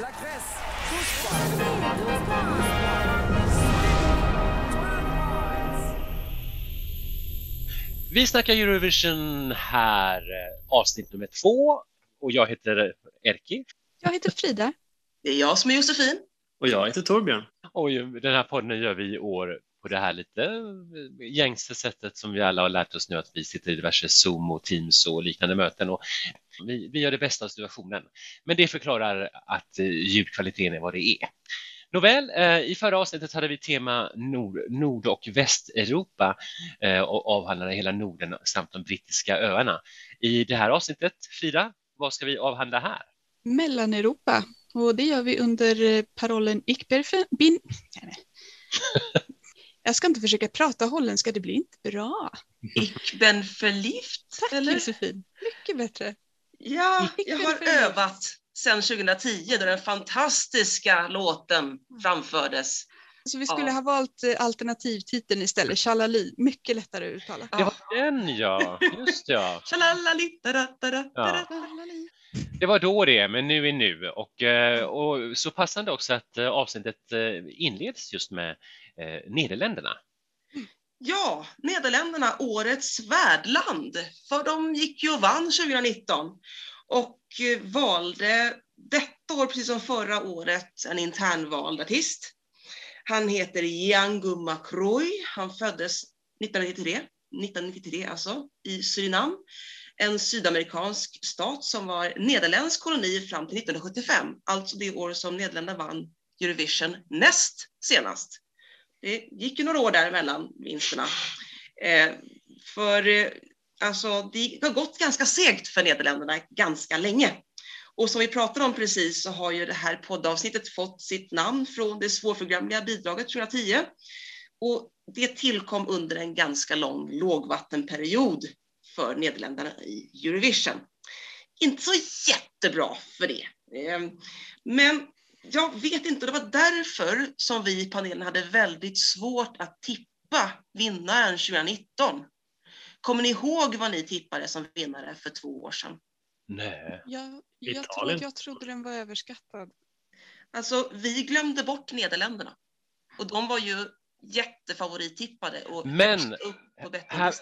La Grèce, 12 points. Vi snackar Eurovision här, eh, avsnitt nummer två. Och jag heter Erki. Jag heter Frida. Det är jag som är Josefin. Och jag heter Torbjörn. Och den här podden gör vi i år på det här lite eh, gängse sättet som vi alla har lärt oss nu att vi sitter i diverse Zoom och Teams och liknande möten och vi, vi gör det bästa av situationen. Men det förklarar att eh, ljudkvaliteten är vad det är. Nåväl, eh, i förra avsnittet hade vi tema Nord, Nord och Västeuropa och avhandlade hela Norden samt de brittiska öarna. I det här avsnittet, Frida, vad ska vi avhandla här? Mellaneuropa. Och det gör vi under parollen Ich bin... bin- jag ska inte försöka prata holländska, det blir inte bra. Ich bin verliebt. Tack eller? Josefin, mycket bättre. Ja, jag har övat sedan 2010 då den fantastiska låten framfördes. Så vi skulle Ja. ha valt eh, alternativtiteln istället, Chalali, mycket lättare att uttala. Det var den ja, just ja. Ja. Chalali. Det var då det, men nu är nu. Och, eh, och så passande också att eh, avsnittet eh, inleds just med Nederländerna. Ja, Nederländerna, årets värdland. För de gick ju och vann 2019 och valde detta år, precis som förra året, en internvald artist. Han heter Django Macroy. Han föddes 1993, 1993 alltså, i Surinam. En sydamerikansk stat som var nederländsk koloni fram till 1975, alltså det år som Nederländerna vann Eurovision näst senast. Det gick ju några år däremellan vinsterna. Eh, för eh, alltså, det har gått ganska segt för Nederländerna ganska länge. Och som vi pratade om precis så har ju det här poddavsnittet fått sitt namn från det svårförglömliga bidraget 2010. Och det tillkom under en ganska lång lågvattenperiod för Nederländerna i Eurovision. Inte så jättebra för det. Eh, Men jag vet inte, det var därför som vi i panelen hade väldigt svårt att tippa vinnaren 2019. Kommer ni ihåg vad ni tippade som vinnare för två år sedan? Nej. Jag, jag, tror, Italien. jag trodde den var överskattad. Alltså, vi glömde bort Nederländerna. Och de var ju jättefavorittippade och Men, upp på här-.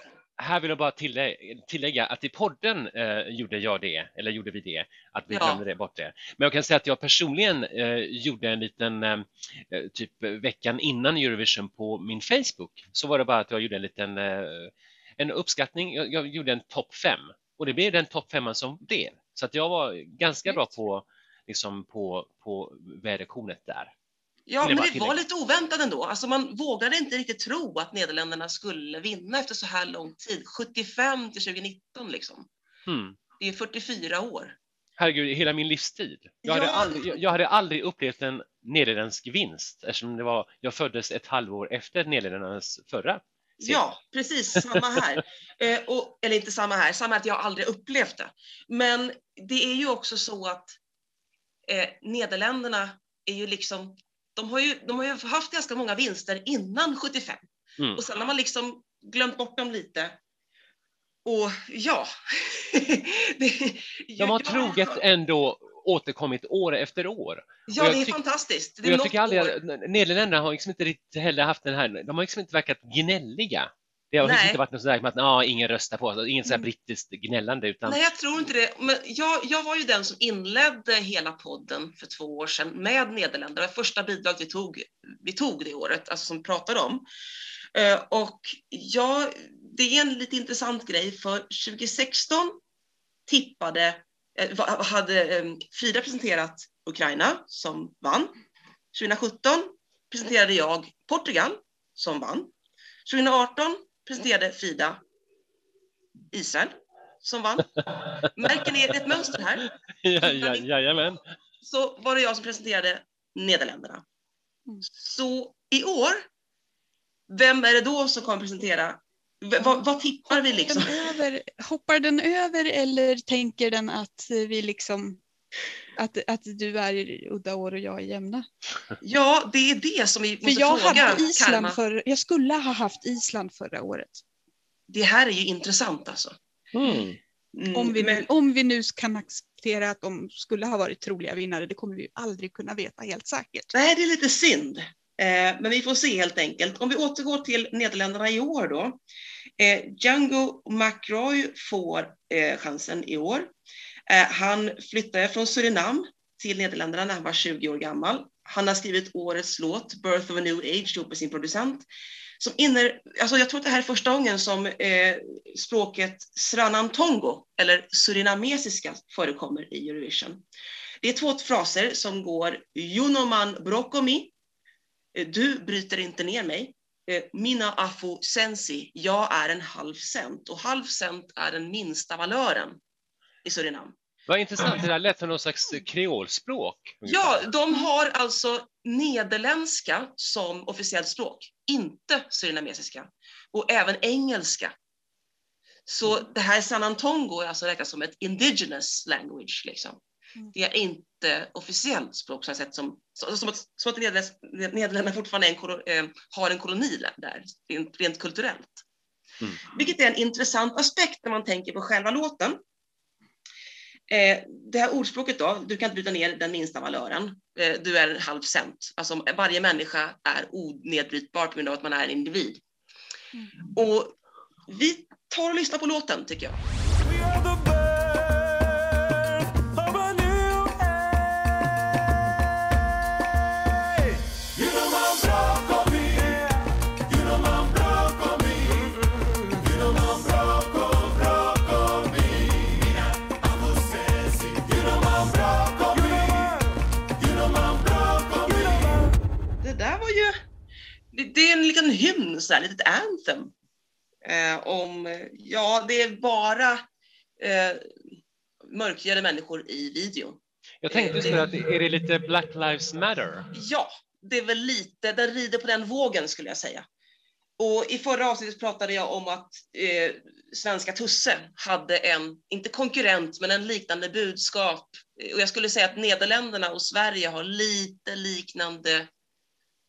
Här vill jag bara tillägga, tillägga att i podden eh, gjorde jag det, eller gjorde vi det, att vi Ja. glömde det bort det. Men jag kan säga att jag personligen eh, gjorde en liten, eh, eh, typ veckan innan Eurovision på min Facebook, så var det bara att jag gjorde en liten eh, en uppskattning, jag, jag gjorde en topp fem och det blev den topp femman som blev. Så att jag var ganska bra på, liksom på, på väderkornet där. Ja, men det var lite oväntat ändå. Alltså man vågade inte riktigt tro att Nederländerna skulle vinna efter så här lång tid. 75 till 2019 liksom. Hmm. Det är 44 år. Herregud, hela min livstid. Jag hade, Ja. aldrig, jag, jag hade aldrig upplevt en nederländsk vinst eftersom det var, jag föddes ett halvår efter Nederländernas förra. seger. Ja, precis samma här. eh, och, eller inte samma här, samma att jag aldrig upplevt det. Men det är ju också så att eh, Nederländerna är ju liksom, de har ju, de har ju haft ganska många vinster innan 75 Mm. och sen har man liksom glömt bort dem lite. Och ja. det, De har ja, troget ändå återkommit år efter år. Ja, det är tyck- fantastiskt. Det är jag tycker aldrig Nederländerna har liksom inte riktigt heller haft den här, de har liksom inte verkat gnälliga. Det har Nej. inte varit något sådär med att ah, ingen röstar på oss, inget sådär Mm. brittiskt gnällande utan Nej, jag tror inte det. Men jag, jag var ju den som inledde hela podden för två år sedan med Nederländerna. Det första bidraget vi tog, vi tog det året, alltså som pratade om. Eh, och ja, det är en lite intressant grej, för 2016 tippade, eh, hade eh, Frida presenterat Ukraina som vann. 2017 presenterade jag Portugal som vann. 2018 presenterade Frida Israel som vann. Märker ni ett mönster här? ja, ja, jajamän. Så var det jag som presenterade Nederländerna. Mm. Så i år, vem är det då som kommer presentera? V- vad, vad tippar vi liksom? Den över, hoppar den över eller tänker den att vi liksom att, att du är udda år och jag är jämna? Ja, det är det som vi För måste jag fråga hade Island Karma. för, jag skulle ha haft Island förra året. Det här är ju intressant alltså. Mm. Mm, Om vi, nu, men- om vi nu kan acceptera att de skulle ha varit troliga vinnare, det kommer vi aldrig kunna veta helt säkert. Nej, det är lite synd. Eh, men vi får se helt enkelt. Om vi återgår till Nederländerna i år då. Eh, Django McRoy får eh, chansen i år. Eh, han flyttade från Surinam till Nederländerna när han var 20 år gammal. Han har skrivit årets låt, Birth of a New Age, ihop med sin producent. Som inner, alltså jag tror att det här är första gången som eh, språket Sranantongo, eller surinamesiska, förekommer i Eurovision. Det är två fraser som går Junoman brokomi, eh, du bryter inte ner mig. Eh, Mina afu sensi, jag är en halv cent. Och halv cent är den minsta valören i Surinam. Vad intressant, det där lät som någon slags kreolspråk. Ja, de har alltså nederländska som officiellt språk, inte surinamesiska. Och även engelska. Så det här sanantongo är alltså räknat som ett indigenous language. Liksom. Mm. Det är inte officiellt språk så sätt som, som att, som att Nederländerna fortfarande en, eh, har en koloni där, där rent, rent kulturellt. Mm. Vilket är en intressant aspekt när man tänker på själva låten. Eh, det här ordspråket då, du kan inte bryta ner den minsta valören. Eh, du är en halv cent. Alltså varje människa är onedbrytbar på grund av att man är en individ. Mm. Och vi tar och lyssnar på låten tycker jag. Är en liten hymn, så här, litet anthem. Eh, om, eh, ja, det är bara eh, mörkhyade människor i videon. Jag tänkte så att är det lite Black Lives Matter? Ja, det är väl lite, den rider på den vågen skulle jag säga. Och i förra avsnittet pratade jag om att eh, svenska Tusse hade en, inte konkurrent, men en liknande budskap. Eh, Och jag skulle säga att Nederländerna och Sverige har lite liknande,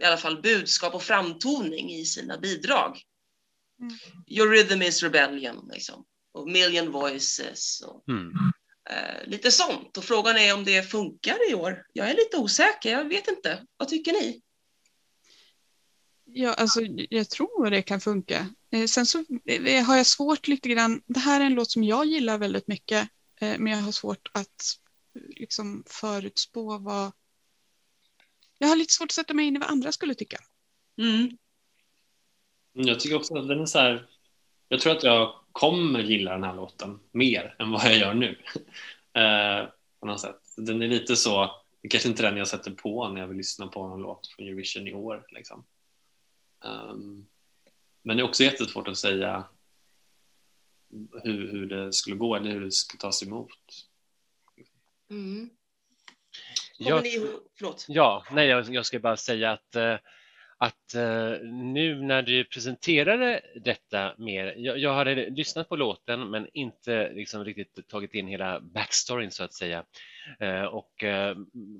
i alla fall budskap och framtoning i sina bidrag. Mm. Your rhythm is rebellion, liksom. Och million voices. Och, Mm. eh, lite sånt. Och frågan är om det funkar i år. Jag är lite osäker, jag vet inte. Vad tycker ni? Ja, alltså, jag tror det kan funka. Eh, sen så eh, har jag svårt lite grann, det här är en låt som jag gillar väldigt mycket, eh, men jag har svårt att liksom förutspå vad... Jag har lite svårt att sätta mig in i vad andra skulle tycka. Mm. Jag tycker också att den är så här. Jag tror att jag kommer gilla den här låten mer än vad jag gör nu. eh, på något sätt. Den är lite så. Det kanske inte är den jag sätter på när jag vill lyssna på en låt från Eurovision i år. Liksom. Ehm, men det är också jättesvårt att säga hur, hur det skulle gå eller hur det skulle tas emot. Mm. Jag, ni ihåg, förlåt. ja, nej, jag, jag ska bara säga att, eh, att eh, nu när du presenterade detta mer, jag, jag hade lyssnat på låten men inte liksom riktigt tagit in hela backstoryn så att säga. Eh, Och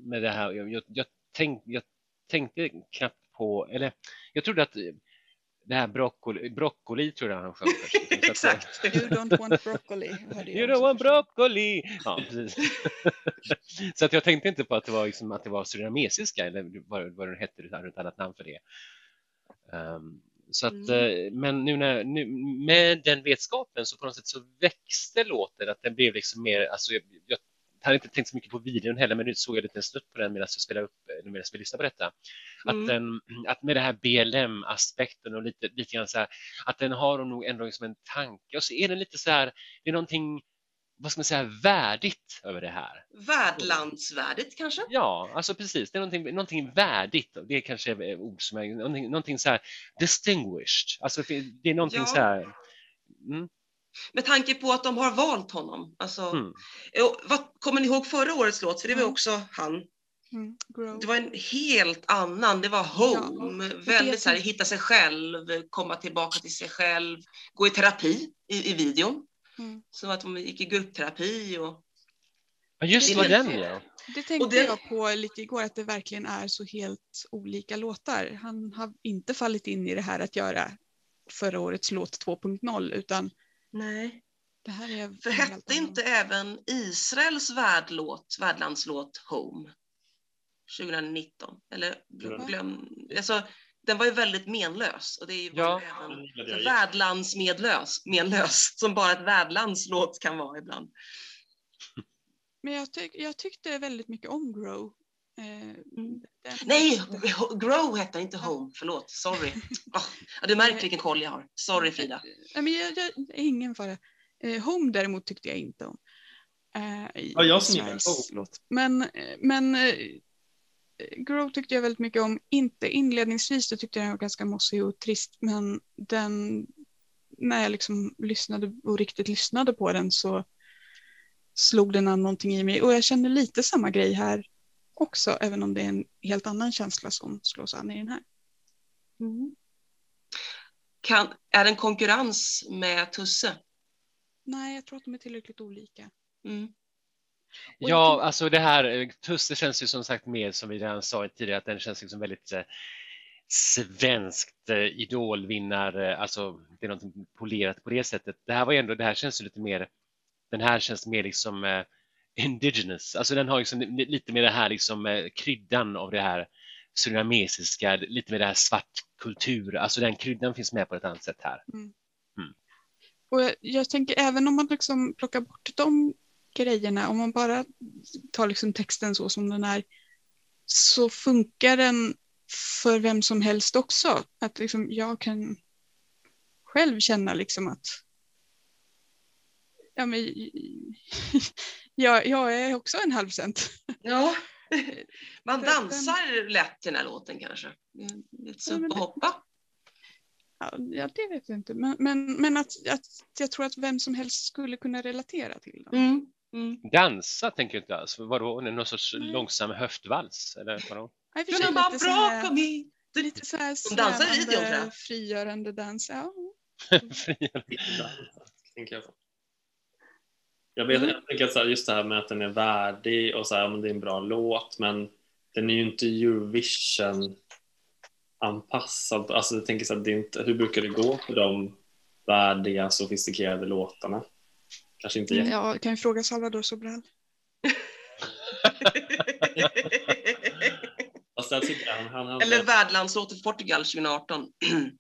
med det här, jag, jag, tänk, jag tänkte knappt på, eller jag trodde att det här broccoli, broccoli tror jag han sjöng att, eh, Exakt. You don't want broccoli. You don't want broccoli! Ja, precis. så att jag tänkte inte på att det var, liksom, att det var surinamesiska eller vad, vad det hette, hade ett annat namn för det. Ehm, så att, eh, men nu, när, nu med den vetskapen så på något sätt så växte låten, att den blev liksom mer, alltså jag, jag hade inte tänkt så mycket på videon heller, men nu såg jag lite en snutt på den medan jag spelade upp, medan vi lyssnade på detta. Att, Mm. den, att med det här BLM-aspekten och lite, lite grann så här, att den har nog ändå liksom en tanke och så är den lite så här, det är någonting, vad ska man säga, värdigt över det här. Värdlandsvärdigt kanske? Ja, alltså precis, det är någonting, någonting värdigt det är kanske är ord som är, någonting, någonting så här distinguished, alltså det är någonting Ja. så här, mm, Med tanke på att de har valt honom. Alltså, mm. och vad, kommer ni ihåg förra årets låt? För det var Mm. också han. Mm. Det var en helt annan. Det var home. det Väldigt så här, hitta sig själv, komma tillbaka till sig själv, gå i terapi i, i videon. Mm. Så att de gick i gruppterapi och Ja, just Det vad är den ja. Det tänkte det- jag på lite igår, att det verkligen är så helt olika låtar. Han har inte fallit in i det här att göra förra årets låt 2.0, utan nej. Det här är För hette inte även Israels värdlåt, värdlandslåt Home 2019? Eller glöm, alltså, den var ju väldigt menlös och det är ju Ja. även värdlandsmedlös, menlös, som bara ett värdlandslåt kan vara ibland. Men jag, tyck, jag tyckte väldigt mycket om Grow. Eh, den- Nej, Grow hette inte Home, förlåt, sorry. Oh, du märker vilken koll jag har. Sorry Frida. Nej, men jag, jag, ingen fara. Eh, Home däremot tyckte jag inte om. Eh, Ja, jag som gillar Israels Home. låt. Men, eh, men eh, Grow tyckte jag väldigt mycket om. Inte inledningsvis, då tyckte jag den var ganska mossig och trist. Men den, när jag liksom lyssnade och riktigt lyssnade på den så slog den an någonting i mig. Och jag kände lite samma grej här också, även om det är en helt annan känsla som slås an i den här. Kan, är det en konkurrens med Tusse? Nej, jag tror att de är tillräckligt olika. Mm. Ja, alltså det här, eh, Tusse känns ju som sagt mer som vi redan sa tidigare att den känns liksom väldigt eh, svenskt eh, idolvinnare, alltså det är något polerat på det sättet. Det här var ju ändå, det här känns ju lite mer, den här känns mer liksom eh, indigenous, alltså den har liksom li- lite mer det här liksom eh, kryddan av det här surinamesiska, lite mer det här svart kultur, alltså den kryddan finns med på ett annat sätt här. Och jag, jag tänker även om man liksom plockar bort de grejerna, om man bara tar liksom texten så som den är, så funkar den för vem som helst också. Att liksom jag kan själv känna liksom att ja, men, jag, jag är också en halv cent. Ja, man dansar lätt till den här låten kanske. Lite upp och hoppa. Ja, det vet jag inte. Men, men, men att, att jag tror att vem som helst skulle kunna relatera till den. Mm. Mm. Dansa tänker jag inte alls, vadå, någon sorts Nej. långsam höftvals eller vadå? Ja, i och för sig här- bra me. Lite så här De dansar i videon, tror svävande, jag. frigörande dans. Ja. Tänker jag. Jag, vet, Mm. jag tänker att så här, just det här med att den är värdig och så här, men det är en bra låt men den är ju inte Eurovision anpassad. Alltså jag tänker så här, det är inte, hur brukar det gå för de värdiga sofistikerade låtarna? Kanske inte jätte... Ja, kan ju fråga Salvador Sobral. Jag han, han hade... Eller värdlandslåten Portugal 2018.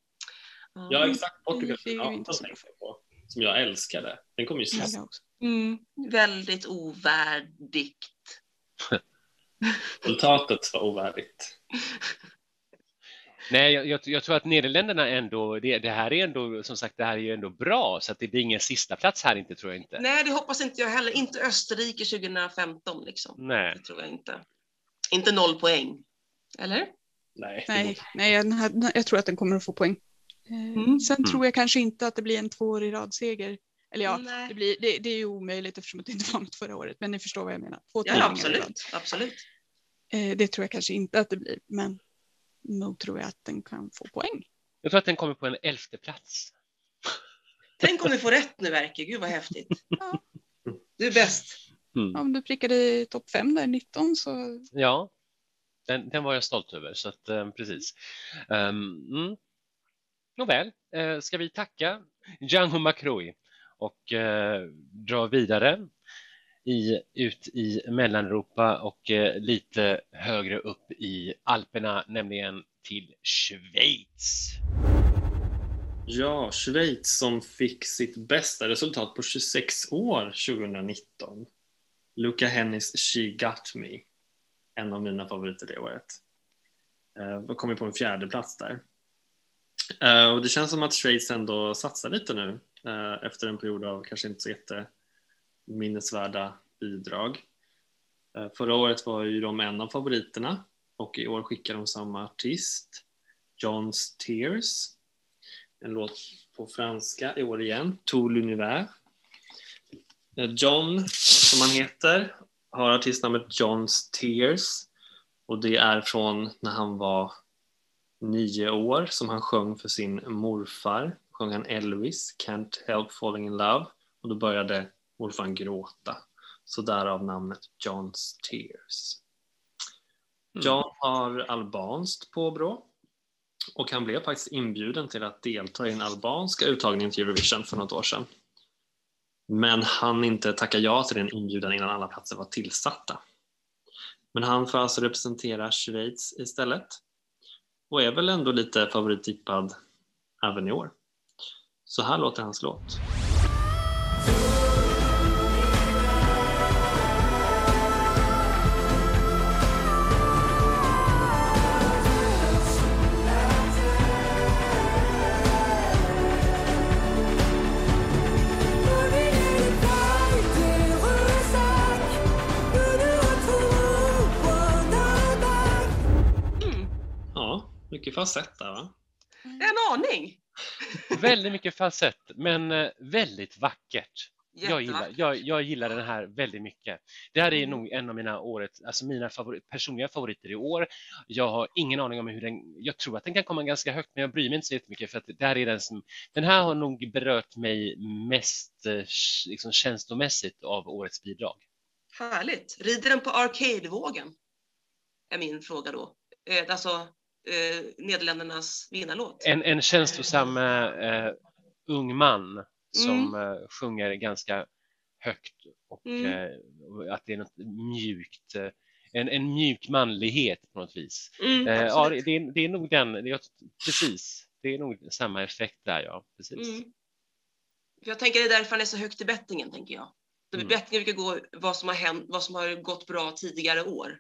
Ja exakt, Portugal. Det är ju Ja, inte den så tänkte jag på. Som jag älskade. Den kom ju Ja, sist. jag också. Mm. Väldigt ovärdigt. Resultatet var ovärdigt. Nej, jag, jag, jag tror att Nederländerna ändå, det, det här är ändå, som sagt, det här är ju ändå bra, så att det blir ingen sista plats här inte, tror jag inte. Nej, det hoppas inte jag heller. Inte Österrike 2015 liksom. Nej. Det tror jag inte. Inte noll poäng. Eller? Nej, Nej, nej den här, den här- jag tror att den kommer att få poäng. Eh, Mm. Sen Mm. tror jag kanske inte att det blir en tvåårig radseger. Eller ja, Nej. det, blir, det, det är ju omöjligt eftersom det inte var något förra året. Men ni förstår vad jag menar. Två Ja, absolut. absolut. Eh, det tror jag kanske inte att det blir. Men nog tror jag att den kan få poäng. Jag tror att den kommer på en elfte plats. Tänk om vi får rätt nu, Werker. Gud vad häftigt. Ja. Du är bäst. Mm. Om du prickade i topp fem där, 19, så Ja, den, den var jag stolt över, så att eh, precis. Um, mm. Nåväl, eh, ska vi tacka Django Macroi och eh, dra vidare i, ut i Mellaneuropa och eh, lite högre upp i Alperna, nämligen till Schweiz. Ja, Schweiz som fick sitt bästa resultat på 26 år 2019. Luca Hennis She Got Me. En av mina favoriter det året. Eh, Jag kom ju på en fjärde plats där. Eh, och det känns som att Schweiz ändå satsar lite nu Eh, efter en period av kanske inte så jätteminnesvärda bidrag. Eh, förra året var ju de en av favoriterna och i år skickar de samma artist, John's Tears en låt på franska i år igen, Tout l'univers. Eh, John, som han heter, har artistnamnet John's Tears och det är från när han var nio år som han sjöng för sin morfar. Sjöng han Elvis, Can't help falling in love och då började morfar gråta. Så därav namnet John's Tears. Mm. John har albanskt påbrå och han blev faktiskt inbjuden till att delta i den albanska uttagningen till Eurovision för något år sedan. Men han inte tacka ja till den inbjudan innan alla platser var tillsatta. Men han får alltså representera Schweiz istället och är väl ändå lite favorittippad även i år. Så här låter hans låt. mycket falsett där va? En aning. Väldigt mycket falsett, men eh, väldigt vackert. Jag gillar, jag, jag gillar den här väldigt mycket. Det här är Mm. nog en av mina årets, alltså mina favori, personliga favoriter i år. Jag har ingen aning om hur den, jag tror att den kan komma ganska högt, men jag bryr mig inte så jättemycket för att det här är den som, den här har nog berört mig mest eh, liksom känslomässigt av årets bidrag. Härligt. Rider den på arcade-vågen? Är min fråga då. Eh, alltså eh, Nederländernas vinnarlåt. En, en känslosam eh, ung man som eh, sjunger ganska högt och Mm. eh, att det är något mjukt, eh, en, en mjuk manlighet på något vis. Mm, Eh, ja, det, det, är, det är nog den, det är, precis, det är nog samma effekt där ja, precis. Mm. Jag tänker det är därför han är så högt i bettingen, tänker jag. Mm. Mm. Bettingen brukar gå vad som, har hänt, vad som har gått bra tidigare år.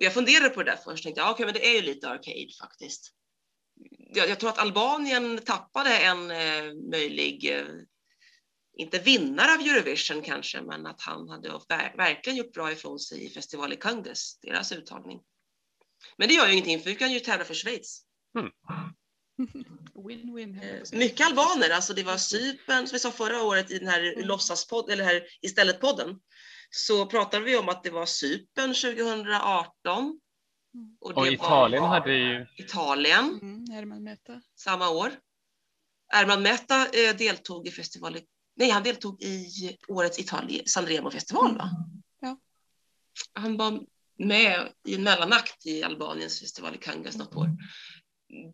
Och jag funderade på det där först, tänkte jag, okej, men det är ju lite arcade faktiskt. Jag, jag tror att Albanien tappade en eh, möjlig, eh, inte vinnare av Eurovision kanske, men att han hade ver- verkligen gjort bra ifrån sig i Festival i Kandes, deras uttagning. Men det gör ju ingenting, för vi kan ju tävla för Schweiz. På att säga. Mycket albaner, alltså det var Cypern, som vi sa förra året i den här Mm. låtsaspodden, eller här istället-podden, så pratade vi om att det var Cypern 2018. Mm. Och, Och Italien var hade ju, Italien Mm, Herman Meta. samma år. Erman Meta eh, deltog i festivalen, nej han deltog i årets Italien, Sanremo-festival va? Ja. Han var med i en mellanakt i Albaniens festival i Kangas något år.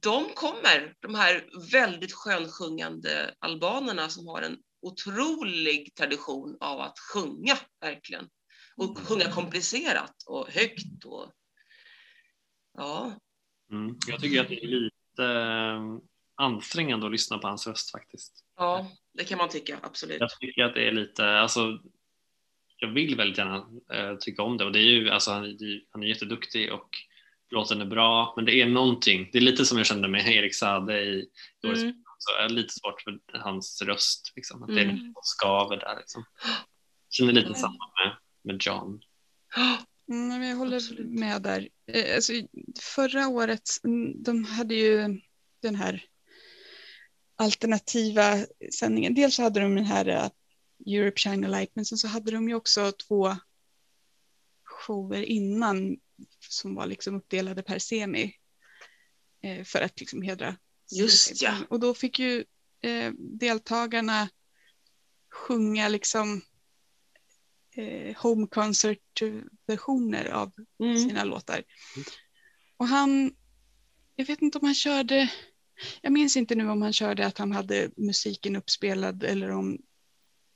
De kommer, de här väldigt skönsjungande albanerna som har en otrolig tradition av att sjunga verkligen. Och sjunga komplicerat och högt och ja, Mm. Jag tycker att det är lite eh, ansträngande att lyssna på hans röst faktiskt. ja, det kan man tycka absolut. Jag tycker att det är lite, alltså, jag vill väldigt gärna eh, tycka om det och det är ju, alltså, han, är- han är jätteduktig och låten är bra, men det är någonting, det är lite som jag kände med Erik Sade i i årets Mm. Så jag är lite svårt för hans röst, liksom, att det är Mm. lite som skaver där. Liksom. Känner lite Mm. samma med, med John. Mm, jag håller Absolut. med där. Eh, Alltså, förra året, mm, de hade ju den här alternativa sändningen. Dels så hade de den här eh, Europe China Light, men sen så hade de ju också två shower innan som var liksom uppdelade per semi eh, för att liksom hedra. Just ja. Och då fick ju eh, deltagarna sjunga liksom eh, home concert-versioner av Mm. sina låtar. Och han, jag vet inte om han körde, jag minns inte nu om han körde att han hade musiken uppspelad eller om,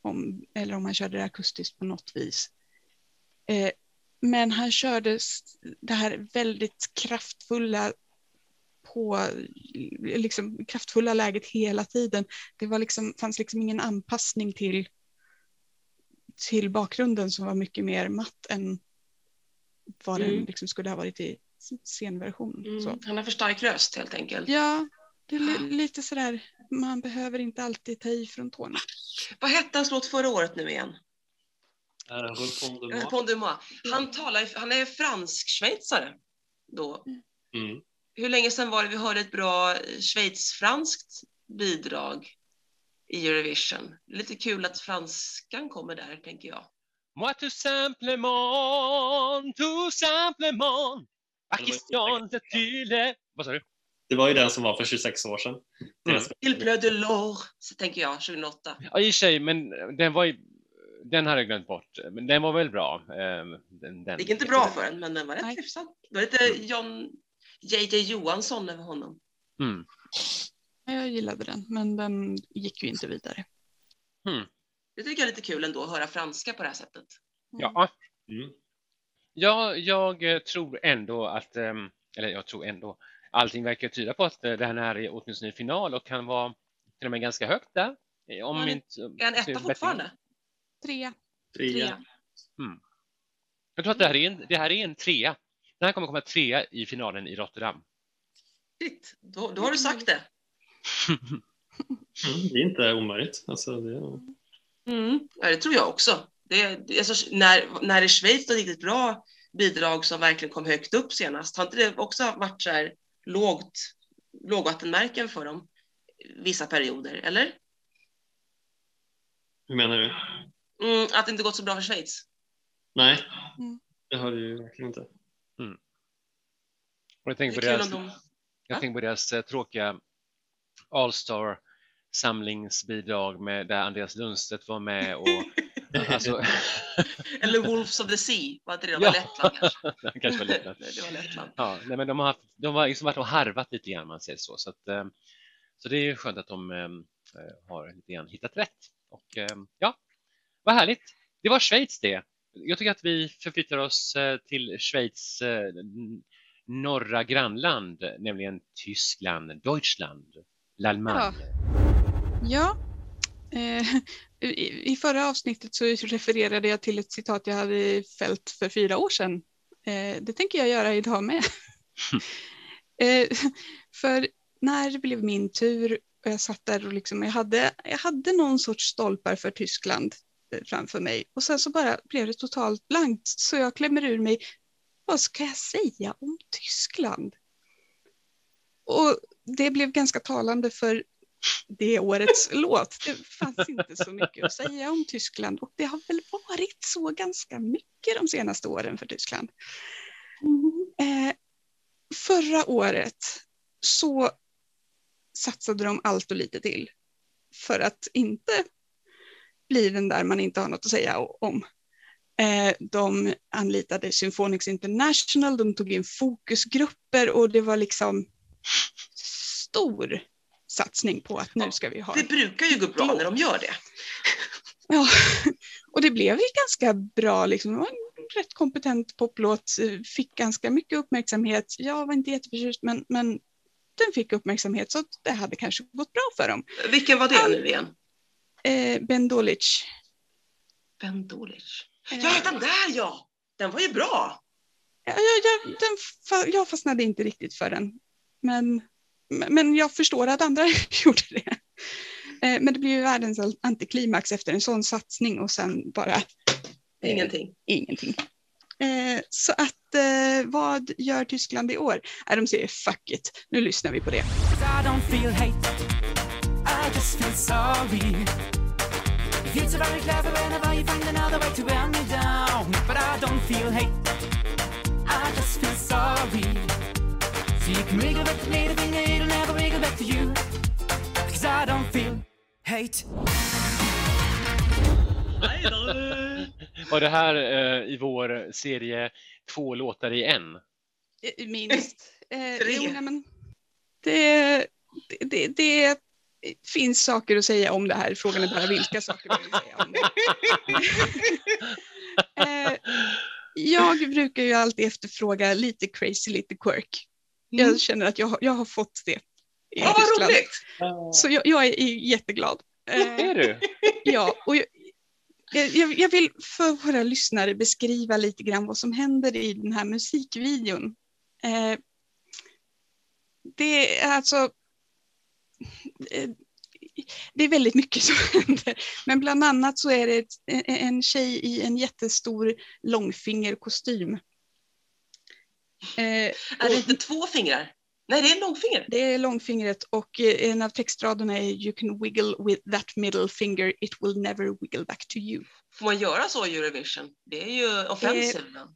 om, eller om han körde det akustiskt på något vis. Eh, men han körde det här väldigt kraftfulla på liksom kraftfulla läget hela tiden. Det var liksom, fanns liksom ingen anpassning till, till bakgrunden som var mycket mer matt än vad den Mm. liksom skulle ha varit i scenversion. Mm. Så. Han har för stark röst helt enkelt. Ja, det är li- lite sådär, man behöver inte alltid ta i från tårna. Vad hette hans låt förra året nu igen? Eh, Moi. Han, talar, han är fransk-schweizare då. mm. Hur länge sedan var det vi hörde ett bra schweiz-franskt bidrag i Eurovision? Lite kul att franskan kommer där, tänker jag. Moi tout simplement, tout simplement, question de tu le... Vad sa du? Det var ju den som var för 26 år sedan. Deras- Il pleut de l'or, så tänker jag, 2008. Ja, i och för sig, men den var ju... Den har jag glömt bort, men den var väl bra. ehm, Den, den. Det gick inte bra för den, men den var rätt hyfsad. Det var lite John JJ Johansson över honom. Mm. Jag gillade den, men den gick ju inte vidare. Hmm. Det tycker jag är lite kul ändå att höra franska på det här sättet. Ja, Mm. ja jag eh, tror ändå att, ehm, eller jag tror ändå, allting verkar tyda på att eh, det här är åtminstone i final och kan vara till och med ganska högt där. Eh, Om Ja, inte, Är han etta fortfarande? Trea. Trea. Jag tror att det här är en, det här är en trea. Den här kommer komma trea i finalen i Rotterdam. Shit, då, då har du sagt det. Mm, det är inte omöjligt. Alltså, det, Mm. Ja, det tror jag också. Det, det, alltså, när, när i Schweiz var riktigt bra bidrag som verkligen kom högt upp senast, har inte det också varit så här lågt, lågvattenmärken för dem vissa perioder, eller? hur menar du? Mm, att det inte gått så bra för Schweiz. Nej, Mm. det har du ju verkligen inte. Och jag tänker på deras, de... jag tänker på deras eh, tråkiga All-Star samlingsbidrag med där Andreas Lundstedt var med och alltså, Eller Wolves of the Sea, var inte det? Det Ja. var Lettland kanske? det kanske var Lettland. Nej, det var Lettland. Ja, nej, men de har, haft, de har liksom varit och harvat lite grann, man säger så. Så, att, eh, så det är ju skönt att de eh, har lite grann hittat rätt. Och ja, vad härligt. Det var Schweiz det. Jag tycker att vi förflyttar oss eh, till Schweiz eh, norra grannland, nämligen Tyskland, Deutschland, l'Allemagne. Ja. Eh, i, förra avsnittet så refererade jag till ett citat jag hade fällt för fyra år sedan. Det tänker jag göra idag med. för när det blev min tur och jag satt där och liksom, jag, hade, jag hade någon sorts stolpar för Tyskland framför mig och sen så bara blev det totalt blankt så jag klämmer ur mig vad ska jag säga om Tyskland? Och det blev ganska talande för det årets låt. Det fanns inte så mycket att säga om Tyskland och det har väl varit så ganska mycket de senaste åren för Tyskland. Eh, förra året så satsade de allt och lite till för att inte bli den där man inte har något att säga om. Eh, de anlitade Symphonics International, de tog in fokusgrupper och det var liksom stor satsning på att nu ska vi ha Det brukar ju gå bra när de gör det. Ja, och det blev ju ganska bra. Liksom. Det var en rätt kompetent poplåt, eh, fick ganska mycket uppmärksamhet. Jag var inte jätteförtjust, men, men den fick uppmärksamhet så det hade kanske gått bra för dem. Vilken var det nu igen? Eh, ben Dolic. Ben Dolic. Eh, Ja, den där ja! Den var ju bra. ja, ja, ja, den jag fastnade inte riktigt för den. Men, men jag förstår att andra gjorde det. Eh, men det blev ju världens antiklimax efter en sån satsning och sen bara eh, Ingenting. ingenting. Eh, så att eh, vad gör Tyskland i år? Eh, de säger fuck it, nu lyssnar vi på det. I just feel sorry. Feels so very clever whenever you find another way to wear me down. But I don't feel hate, I just feel sorry. So you can wiggle back to me, the finger, it'll never wiggle back to you. Cause I don't feel hate. Var det här eh, i vår serie två låtar i en? Eh, Minst. Eh, Tre. jo, nej, men det, det, det, det finns saker att säga om det här. Frågan är bara vilka saker man vill säga om det. eh, jag brukar ju alltid efterfråga lite crazy, lite quirk. Mm. Jag känner att jag, jag har fått det. i Ja, vad roligt! Så jag, jag är jätteglad. Eh, Är du? Ja, och jag, jag, jag vill för våra lyssnare beskriva lite grann vad som händer i den här musikvideon. Eh, det är alltså... eh, Det är väldigt mycket som händer, men bland annat så är det ett, en tjej i en jättestor långfingerkostym. Eh, Är det inte två fingrar? Nej, det är en långfinger. det är långfingret och eh, en av textraderna är You can wiggle with that middle finger, it will never wiggle back to you. Får man göra så i Eurovision? Det är ju offensive. Eh,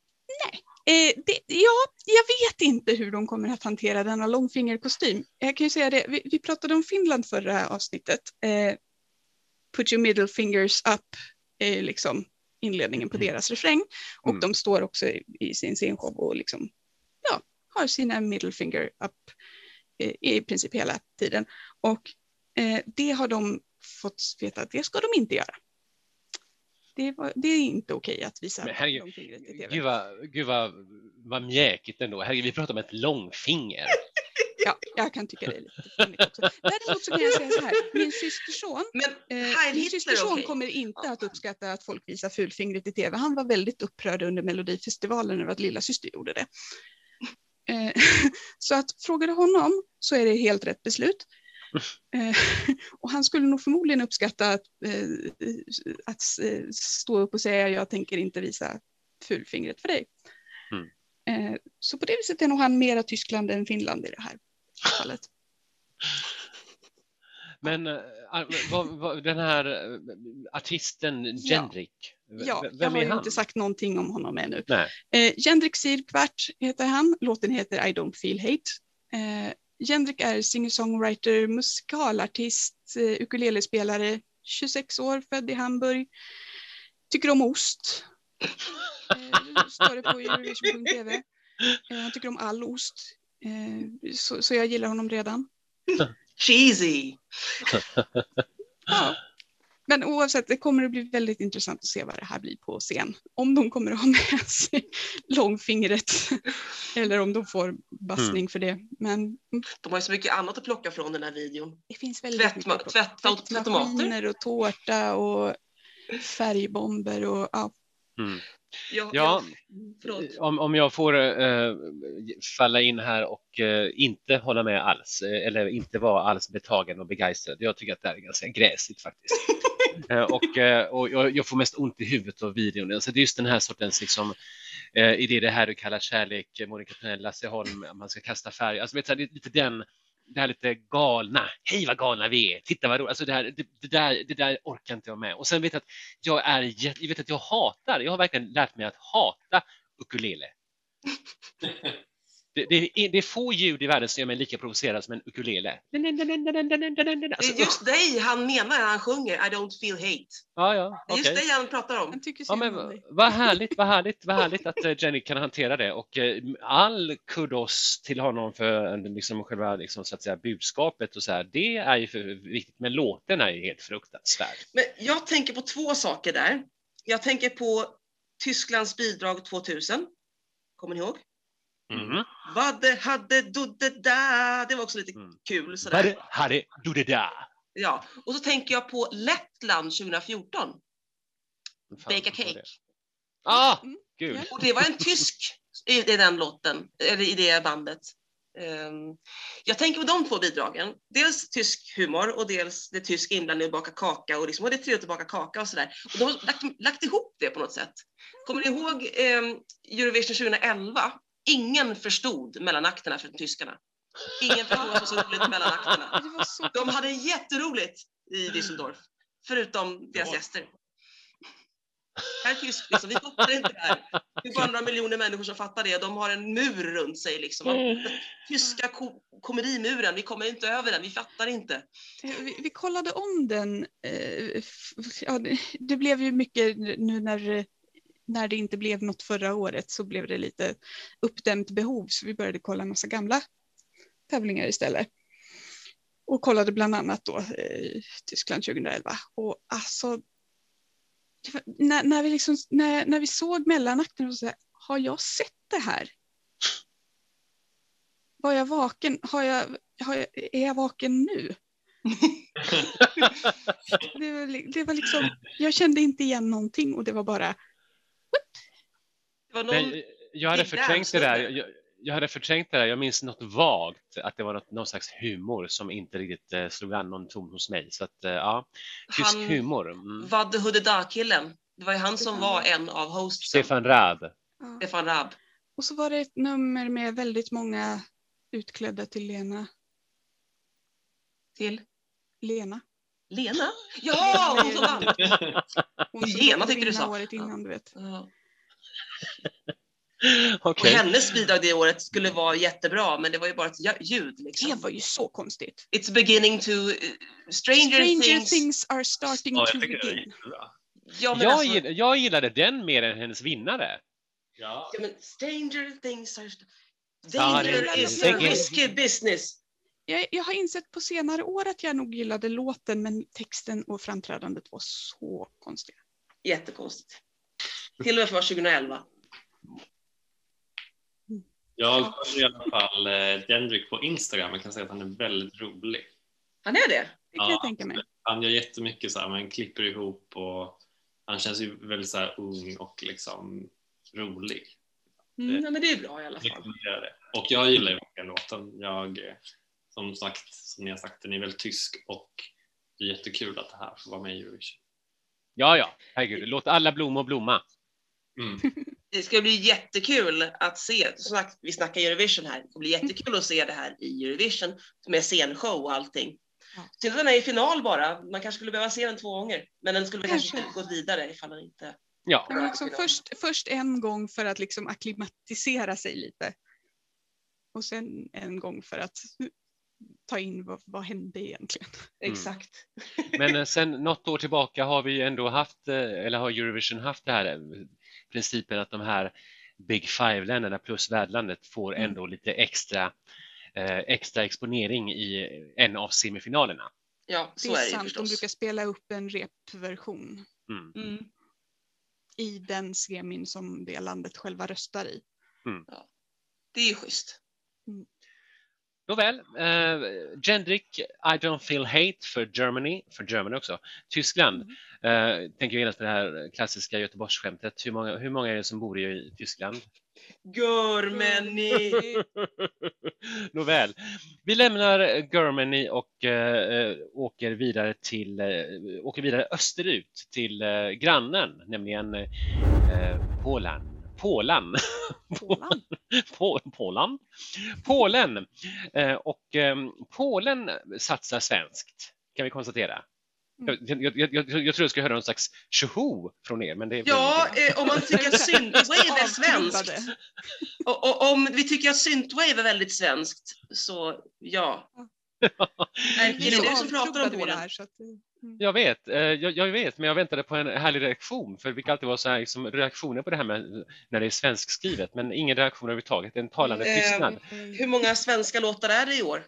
det, ja, jag vet inte hur de kommer att hantera denna långfingerkostym. Jag kan ju säga det, vi, vi pratade om Finland förra avsnittet. Eh, Put your middle fingers up ju liksom inledningen på Mm. deras refräng. Och Mm. de står också i, i sin scenshow och liksom, ja, har sina middle finger up eh, i princip hela tiden. Och eh, det har de fått veta att det ska de inte göra. Det, var, det är inte okej att visa Men herregud, långfingret i tv. Gud vad, gud vad, vad mjäkigt ändå. Herregud, vi pratar om ett långfinger. Ja, jag kan tycka det är lite också. Däremot så kan jag säga så här, min systerson Men Eh, min Hitler systerson okej. kommer inte att uppskatta att folk visar fulfingret i tv. Han var väldigt upprörd under Melodifestivalen över att lilla syster gjorde det. Eh, så att frågade honom så är det helt rätt beslut. Eh, och han skulle nog förmodligen uppskatta att, eh, att eh, stå upp och säga jag tänker inte visa fulfingret för dig. Mm. Så på det viset är nog han mera Tyskland än Finland i det här fallet. Men äh, vad, vad, den här artisten. Jendrik, Ja, v- jag vem har är ju han? inte sagt någonting om honom ännu. Nej. Eh, Jendrik Sirkvart heter han. Låten heter I don't feel hate. Eh, Jendrik är singer-songwriter, musikalartist, eh, ukulelespelare, 26 år, född i Hamburg. Tycker om ost. Eh, står det på Eurovision.tv. Eh, han tycker om all ost. Så, så jag gillar honom redan. Cheesy. Ja. Men oavsett, det kommer att bli väldigt intressant att se vad det här blir på scen. Om de kommer att ha med sig långfingret eller om de får bassning för det. Men De har ju så mycket annat att plocka från den här videon. det finns väldigt Tvättma- mycket. Tvättautomater. Tvättmaskiner och tårta och färgbomber och ja. Mm. Ja, Ja, om, om jag får äh, falla in här och äh, inte hålla med alls, äh, eller inte vara alls betagen och begeistrad. Jag tycker att det här är ganska gräsligt faktiskt. Eh, och, eh, och jag, får mest ont i huvudet av videon. Alltså det är just den här sortens liksom, eh, idé, det här du kallar kärlek, Monica Törnell, Lasse Holm, man ska kasta färg. Alltså vet du, det är lite den, det här lite galna, hej vad galna vi är, titta vad roligt, alltså det, här, det, det, där, det där orkar inte jag med. Och sen vet jag att jag är, jag vet att jag hatar, jag har verkligen lärt mig att hata ukulele. Det, det, är, det är få ljud i världen som gör mig lika provocerad som en ukulele. Det Alltså, är just dig han menar när han sjunger I don't feel hate. ja, ja, Det är just dig han pratar om. Han Ja, men om vad härligt, vad härligt, vad härligt att eh, Jenny kan hantera det och eh, all kudos till honom för eh, liksom, själva liksom, så att säga, budskapet och så här. Det är ju för viktigt, men låten är ju helt fruktansvärd. Men jag tänker på två saker där. Jag tänker på Tysklands bidrag 2000. Kommer ni ihåg? Mm. Vad det hade du det där. Det var också lite Mm. kul sådär. Vad hade du det där? Ja. Och så tänker jag på Lettland 2014. Fan, Bake a cake. det? Ah, Mm. gud. Och det var en tysk i, i den låten, eller i det bandet. Ehm, jag tänker på de två bidragen. Dels tysk humor och dels det tysk inblandning och baka kaka och, liksom, och det är trevligt att baka kaka och sådär. Och de har lagt, lagt ihop det på något sätt. Kommer ni ihåg um, Eurovision 2011? Ingen förstod mellanakterna för tyskarna. Ingen förstod vad som var så roligt mellan akterna. Det var så De hade jätteroligt i Düsseldorf, förutom deras Ja. gäster. Här är tysk, liksom. vi fattar inte det här. Det är bara några miljoner människor som fattar det. De har en mur runt sig. Liksom. Den Tyska ko- komedimuren, vi kommer inte över den, vi fattar inte. Vi, vi kollade om den. eh, Ja, det blev ju mycket nu när, när det inte blev något förra året så blev det lite uppdämt behov så vi började kolla en massa gamla tävlingar istället. Och kollade bland annat då eh, Tyskland 2011. Och alltså, var, när, när, vi liksom, när, när vi såg mellanakten och så här, har jag sett det här? Var jag vaken? Har jag, har jag, är jag vaken nu? Det var, det var liksom, jag kände inte igen någonting och det var bara, Det var någon... Men, eh, jag hade förträngt det där. Jag, jag hade förträngt det där. Jag minns något vagt, att det var något, någon slags humor som inte riktigt eh, slog an någon ton hos mig. Så att, eh, ja, tysk Han- humor. Mm. Vadde Hudeda-killen. Det var ju han som var en av hostsen. Stefan Raab. ja. Stefan Raab. Och så var det ett nummer med väldigt många utklädda till Lena. Till Lena. Lena? Ja, hon som vann! Hon Lena tyckte du sa. året innan, du vet. Ja. Och hennes bidrag det året skulle vara jättebra, men det var ju bara ett ljud. Det Liksom. var ju så konstigt. It's beginning to... uh, stranger, Stranger things. things are starting Ja, to det begin. Ja, men Jag, alltså, gill, jag gillade den mer än hennes vinnare. Ja. ja, men stranger things are... Ja, Danger det- is det- a risky business. Jag, jag har insett på senare år att jag nog gillade låten men texten och framträdandet var så konstiga. jättekonstigt. Till och med för att vara 2011. Jag följer i alla fall eh, Dendrick på Instagram. Jag kan säga att han är väldigt rolig. Han är det? Det kan jag tänka mig. Han gör jättemycket så här, man klipper ihop och han känns ju väldigt så här ung och liksom rolig. Mm, ja, men det är bra i alla fall. det. Och jag gillar ju verkligen låten. Jag, eh, som sagt, som ni har sagt, den är väldigt tysk och det är jättekul att det här får vara med i Eurovision. Ja, ja, herregud, låt alla blommor blomma. Mm. Det ska bli jättekul att se, som sagt, vi snackar Eurovision här, det ska bli jättekul att se det här i Eurovision med scenshow och allting. Ja. Synd att den är i final bara, man kanske skulle behöva se den två gånger, men den skulle väl kanske Kanske. gått vidare ifall den inte... Ja, Ja, men liksom först, först en gång för att liksom akklimatisera sig lite. Och sen en gång för att ta in vad, vad hände egentligen. Mm. Exakt. men eh, sen något år tillbaka har vi ändå haft, eh, eller har Eurovision haft det här eh, principen att de här Big Five-länderna plus värdlandet får Mm. ändå lite extra, eh, extra exponering i en av semifinalerna. Ja, Det så är, är det ju sant, de förstås. brukar spela upp en repversion Mm. Mm. i den semin som det landet själva röstar i. Det är ju schysst. Nåväl, eh, Gendrik, I don't feel hate för Germany, för Germany också. Tyskland, eh, tänker genast på det här klassiska Göteborgsskämtet. Hur många, hur många är det som bor i, i Tyskland? Germany! Nåväl, vi lämnar Germany och eh, åker vidare till eh, åker vidare österut till eh, grannen, nämligen eh, Polen. Polen. Polen. Pol- Polen. Polen. Eh, och eh, Polen satsar svenskt, kan vi konstatera. Mm. Jag, jag, jag, jag, tror jag skulle höra någon slags tjoho från er, men det är Ja, eh, om man tycker att synthwave är svenskt, och, och om vi tycker att synthwave är väldigt svenskt, så ja. Erkki, det är du som pratar om Polen. här. Så att, mm. Jag vet, eh, jag, jag vet, men jag väntade på en härlig reaktion, för det brukar alltid vara så här, liksom, reaktioner på det här med när det är svenskskrivet, men ingen reaktion överhuvudtaget, en talande Eh, tystnad. Hur många svenska låtar är det i år?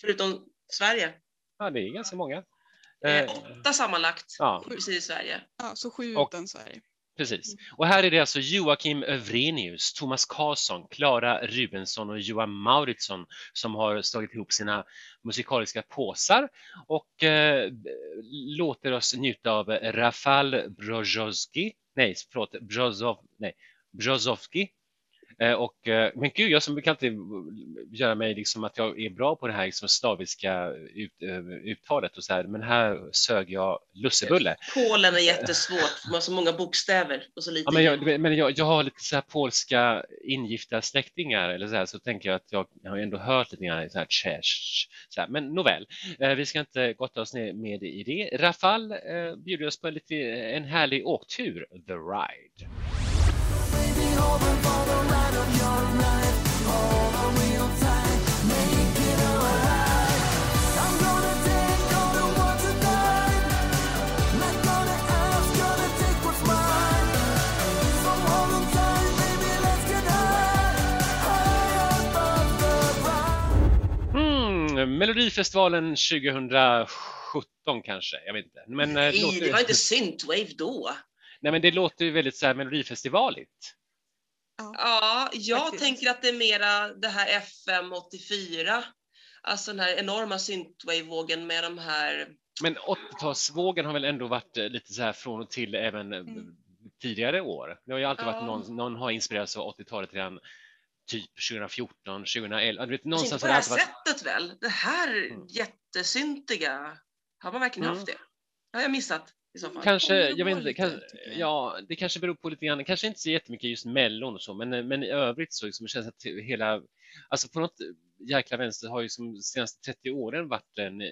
Förutom Sverige? Ja, det är ganska många. Eh, Eh, åtta sammanlagt, ja, precis i Sverige. Ja, så sju Och- utan Sverige. Precis. Och här är det alltså Joakim Övrenius, Thomas Karlsson, Klara Rubensson och Johan Mauritsson som har slagit ihop sina musikaliska påsar och eh, låter oss njuta av Rafal Brozowski, nej förlåt, Brozov, nej, Brozovski. Eh, och, eh, men gud, jag som kan inte göra mig liksom att jag är bra på det här liksom slaviska ut, eh, uttalet och så här, men här sög jag lussebulle. Polen är jättesvårt, man har så många bokstäver och så lite Ja, men jag, men jag, jag har lite så här polska ingifta släktingar eller så här, så tänker jag att jag, jag har ändå hört lite grann så här, tjesch, så här. Men nåväl, vi ska inte gotta oss ner med i det. Rafal bjuder oss på lite, en härlig åktur, The Ride. Mm, Melodifestivalen 2017 kanske, jag vet inte. Men, eh, Nej, låter, det var inte synthwave då. nej, men det låter ju väldigt så här Melodifestivaligt. Ja, jag Faktiskt. tänker att det är mera det här FM 84. Alltså den här enorma synthwave-vågen med de här... Men 80-talsvågen har väl ändå varit eh, lite så här från och till även eh, Mm. tidigare år. Det har ju alltid varit Ja. någon, någon har inspirerats av 80-talet redan typ 2014, 2011. Du vet, Kanske inte någonstans på har det här varit... sättet väl? Det här Mm. jättesyntiga, har man verkligen Mm. haft det? Har jag missat. Kanske, det jag vet inte, lite, kan, tycker jag. ja, det kanske beror på lite grann, kanske inte så jättemycket just mellon och så, men, men i övrigt så liksom, känns det att hela, alltså på något jäkla vänster har ju som de senaste 30 åren varit en eh,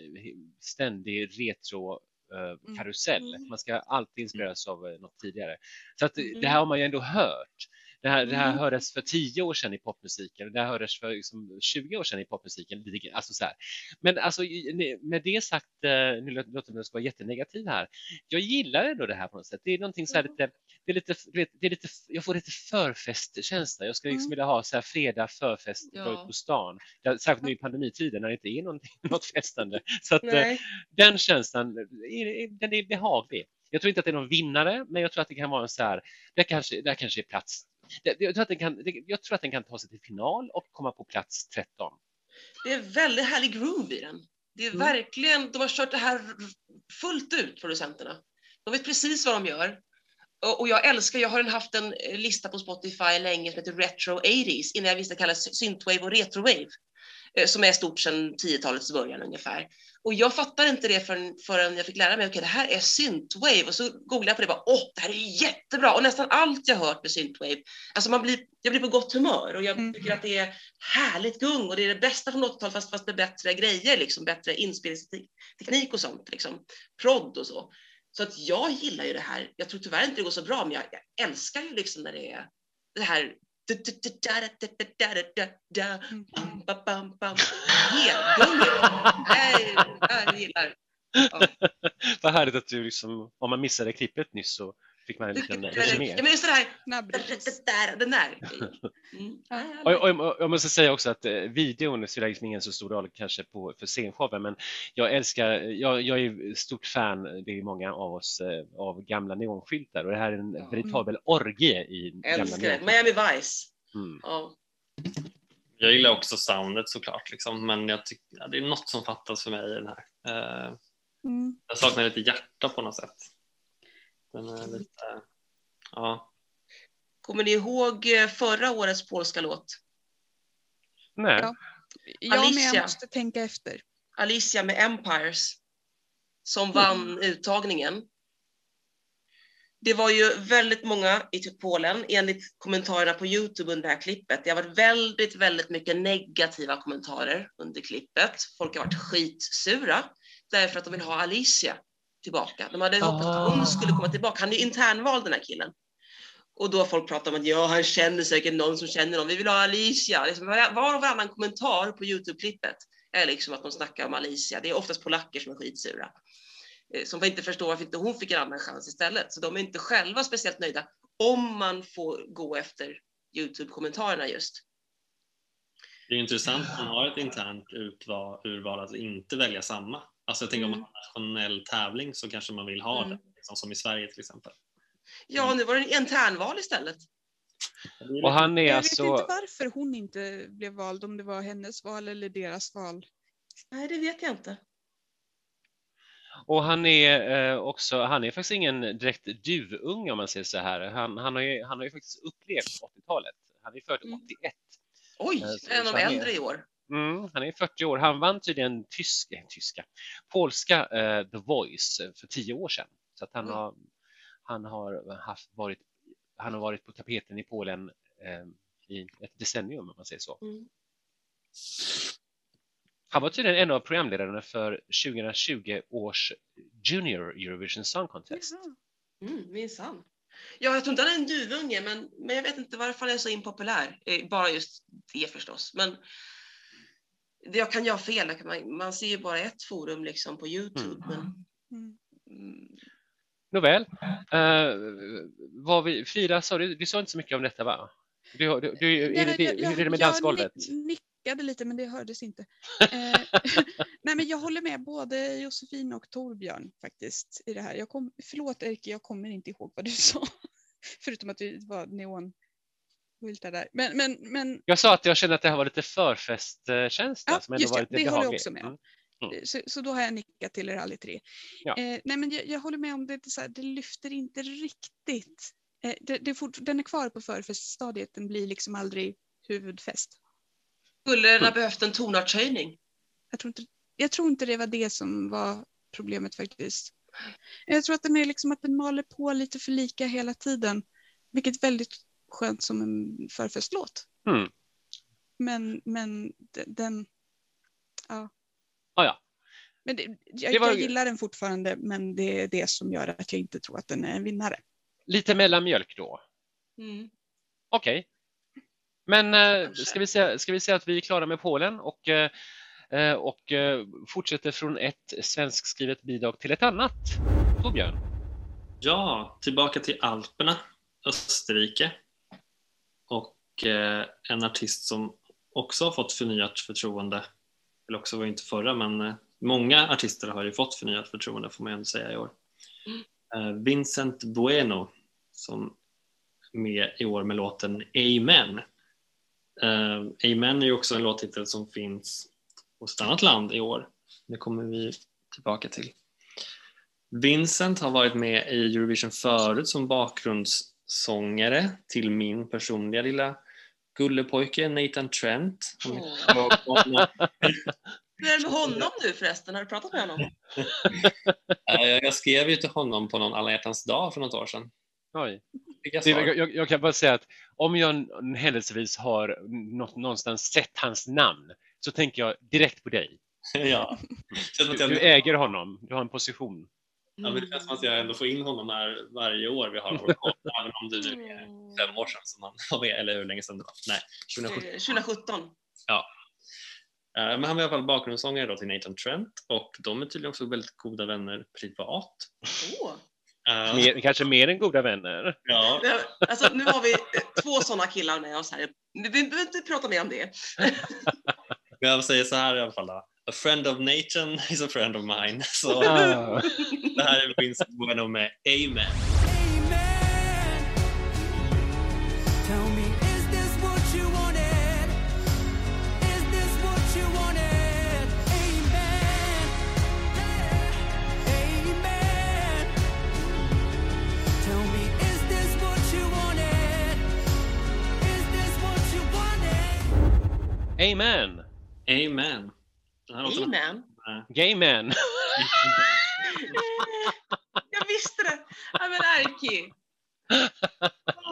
ständig retro eh, karusell. Mm. Man ska alltid inspireras av eh, något tidigare. Så att eh, Mm. det här har man ju ändå hört. Det här, det här Mm. hördes för 10 år sedan i popmusiken och det här hördes för liksom 20 år sedan i popmusiken. Alltså så här. Men alltså, med det sagt, eh, nu låter det vara jättenegativ här. Jag gillar ändå det här på något sätt. Det är någonting så här lite, det är lite, det är lite, jag får lite förfestkänsla. Jag ska liksom Mm. vilja ha så här fredag förfest, Ja. på stan. Särskilt nu i pandemitiden när det inte är något festande. Så att, eh, den känslan är- den är behaglig. Jag tror inte att det är någon vinnare, men jag tror att det kan vara en så här, det kanske, det kanske är plats. Jag, tror att den kan, jag tror att den kan ta sig till final och komma på plats 13. Det är väldigt härlig groove i den. Det är Mm. verkligen, de har kört det här fullt ut, producenterna. De vet precis vad de gör. Och jag älskar, jag har haft en lista på Spotify länge som heter Retro 80s, innan jag visste att det kallades synthwave och retrowave, som är stort sedan 10-talets början ungefär. Och jag fattade inte det förrän, förrän jag fick lära mig, okej det här är synthwave, och så googlade jag på det och bara, åh, det här är jättebra! Och nästan allt jag hört med synthwave, alltså man blir, jag blir på gott humör och jag Mm. tycker att det är härligt gung och det är det bästa från 80-talet fast, fast med bättre grejer, liksom, bättre inspelningsteknik och sånt, liksom. prodd och så. Så att jag gillar ju det här. Jag tror tyvärr inte det går så bra, men jag, jag älskar ju liksom när det är det här Mm. Jag gillar. Vad härligt att du liksom, om man missade klippet nyss så fick man en liten Ja, resumé. men just det här, Snabbrepris. den där. Mm. Ja, Och, ja, och, och jag måste säga också att eh, videon spelar liksom ingen så stor roll kanske på, för scenshowen, men jag älskar, jag, jag är stort fan, det är många av oss, eh, av gamla neonskyltar och det här är en Ja. veritabel orgie i gamla Älskar neonskyltar. Miami Vice. Mm. Ja. Jag gillar också soundet såklart, liksom, men jag tycker ja, det är något som fattas för mig i den här. Eh, Mm. jag saknar lite hjärta på något sätt. Den är lite, ja. Kommer ni ihåg eh, förra årets polska låt? Nej. Ja. Ja, men Alicia. jag måste tänka efter. Alicia med Empires som vann uttagningen. Det var ju väldigt många i typ Polen, enligt kommentarerna på Youtube under det här klippet. Det har varit väldigt, väldigt mycket negativa kommentarer under klippet. Folk har varit skitsura därför att de vill ha Alicia tillbaka. De hade hoppats att hon skulle komma tillbaka. Han är ju internvald den här killen. Och då har folk pratat om att ja, han känner säkert någon som känner någon. Vi vill ha Alicia. Liksom, var och varannan kommentar på Youtube-klippet är liksom att de snackar om Alicia. Det är oftast polacker som är skitsura. Eh, Som inte förstår varför inte hon fick en annan chans istället. Så de är inte själva speciellt nöjda om man får gå efter Youtube-kommentarerna just. Det är intressant att man har ett internt urval att inte välja samma. Alltså jag tänker om Mm. man har en nationell tävling så kanske man vill ha Mm. det, liksom, som i Sverige till exempel. Ja, nu var det en internval istället. Och han är Jag alltså, vet inte varför hon inte blev vald, om det var hennes val eller deras val. Nej, det vet jag inte. och han är eh, också, han är faktiskt ingen direkt duvunge om man säger så här. Han, han, har, ju, han har ju faktiskt upplevt 80-talet. Han är född Mm. 81. Oj, Eh, så- en av äldre i år. Mm, han är 40 år. Han vann tydligen tyska, eh, tyska polska eh, The Voice eh, för tio år sedan. Så att han Mm. har, han har haft varit, han har varit på tapeten i Polen eh, i ett decennium om man säger så. Mm. Han var tydligen en av programledarna för 2020 års Junior Eurovision Song Contest. Mm, minsann. Ja, jag tror inte han är en duvunge, men, men jag vet inte varför han är så impopulär. Eh, Bara just det förstås. Men jag kan ha fel. Jag Man, man ser ju bara ett forum liksom på Youtube. Men, Mm. mm, Nåväl, vad vi, Frida, sa du, du sa inte så mycket om detta va? Du, du, du, är det, jag- hur är det med jag dansgolvet? nick- nickade lite men det hördes inte. Eh, Nej men jag håller med både Josefin och Torbjörn faktiskt i det här. Jag kom, förlåt Erke, jag kommer inte ihåg vad du sa. Förutom att det var neonskyltar där. Men, men, men Jag sa att jag kände att det här var lite förfestkänsla Ja, som just var det. lite Det håller jag också med om. Mm. eh, så, så då har jag nickat till er alla tre. Ja. Eh, nej men jag, jag håller med om det, det, är så här, det lyfter inte riktigt. Eh, det, det är fort, den är kvar på förfeststadiet, den blir liksom aldrig huvudfest. skulle den ha Mm. behövt en tonartshöjning? Jag tror, inte, jag tror inte det var det som var problemet faktiskt. Jag tror att den är liksom att den maler på lite för lika hela tiden. Vilket väldigt skönt som en förfestlåt. Mm. Men, men de- den, Ah, ja. men det, jag, Det var- jag gillar den fortfarande men det är det som gör att jag inte tror att den är en vinnare. Lite mellanmjölk då. Mm. Okej. Men eh, ska, vi säga, ska vi säga att vi är klara med Polen och, eh, eh, och eh, fortsätter från ett svenskskrivet bidrag till ett annat? Torbjörn? Ja, tillbaka till Alperna, Österrike. Eh, en artist som också har fått förnyat förtroende. Eller också var inte förra, men eh, många artister har ju fått förnyat förtroende får man ju ändå säga i år. Mm. eh, Vincent Bueno som är med i år med låten Amen. Amen är ju också en låttitel som finns hos ett annat land i år. Det kommer vi tillbaka till. Vincent har varit med i Eurovision förut som bakgrundssångare till min personliga lilla gullepojke Nathan Trent. Är- Hur är det med honom nu förresten? Har du pratat med honom? Ja, jag skrev ju till honom på någon alla hjärtans dag för något år sedan. Oj. Jag jag, jag, jag kan bara säga att om jag händelsevis har någonstans sett hans namn så tänker jag direkt på dig. ja. Du, du äger honom, du har en position. Ja, men det känns som att jag ändå får in honom här varje år vi har vår podd, även om det nu är fem år sedan som han var med, eller hur länge sedan det var. Nej, 2017. Eh, 2017. Eh, Men han var i alla fall bakgrundssångare då till Nathan Trent och de är tydligen också väldigt goda vänner privat. Åh. Eh, Mer, kanske mer än goda vänner. Ja, Alltså, nu har vi två sådana killar med oss här. Vi behöver inte prata mer om det. jag säger så här i alla fall då. A friend of Nathan is a friend of mine. Så Ah. det här är Vincent Bueno med Amen. Amen. Tell me, is this what you wanted? Is this what you wanted? Amen. Låten Amen. Gay man! Jag visste det! Ja, men Erki.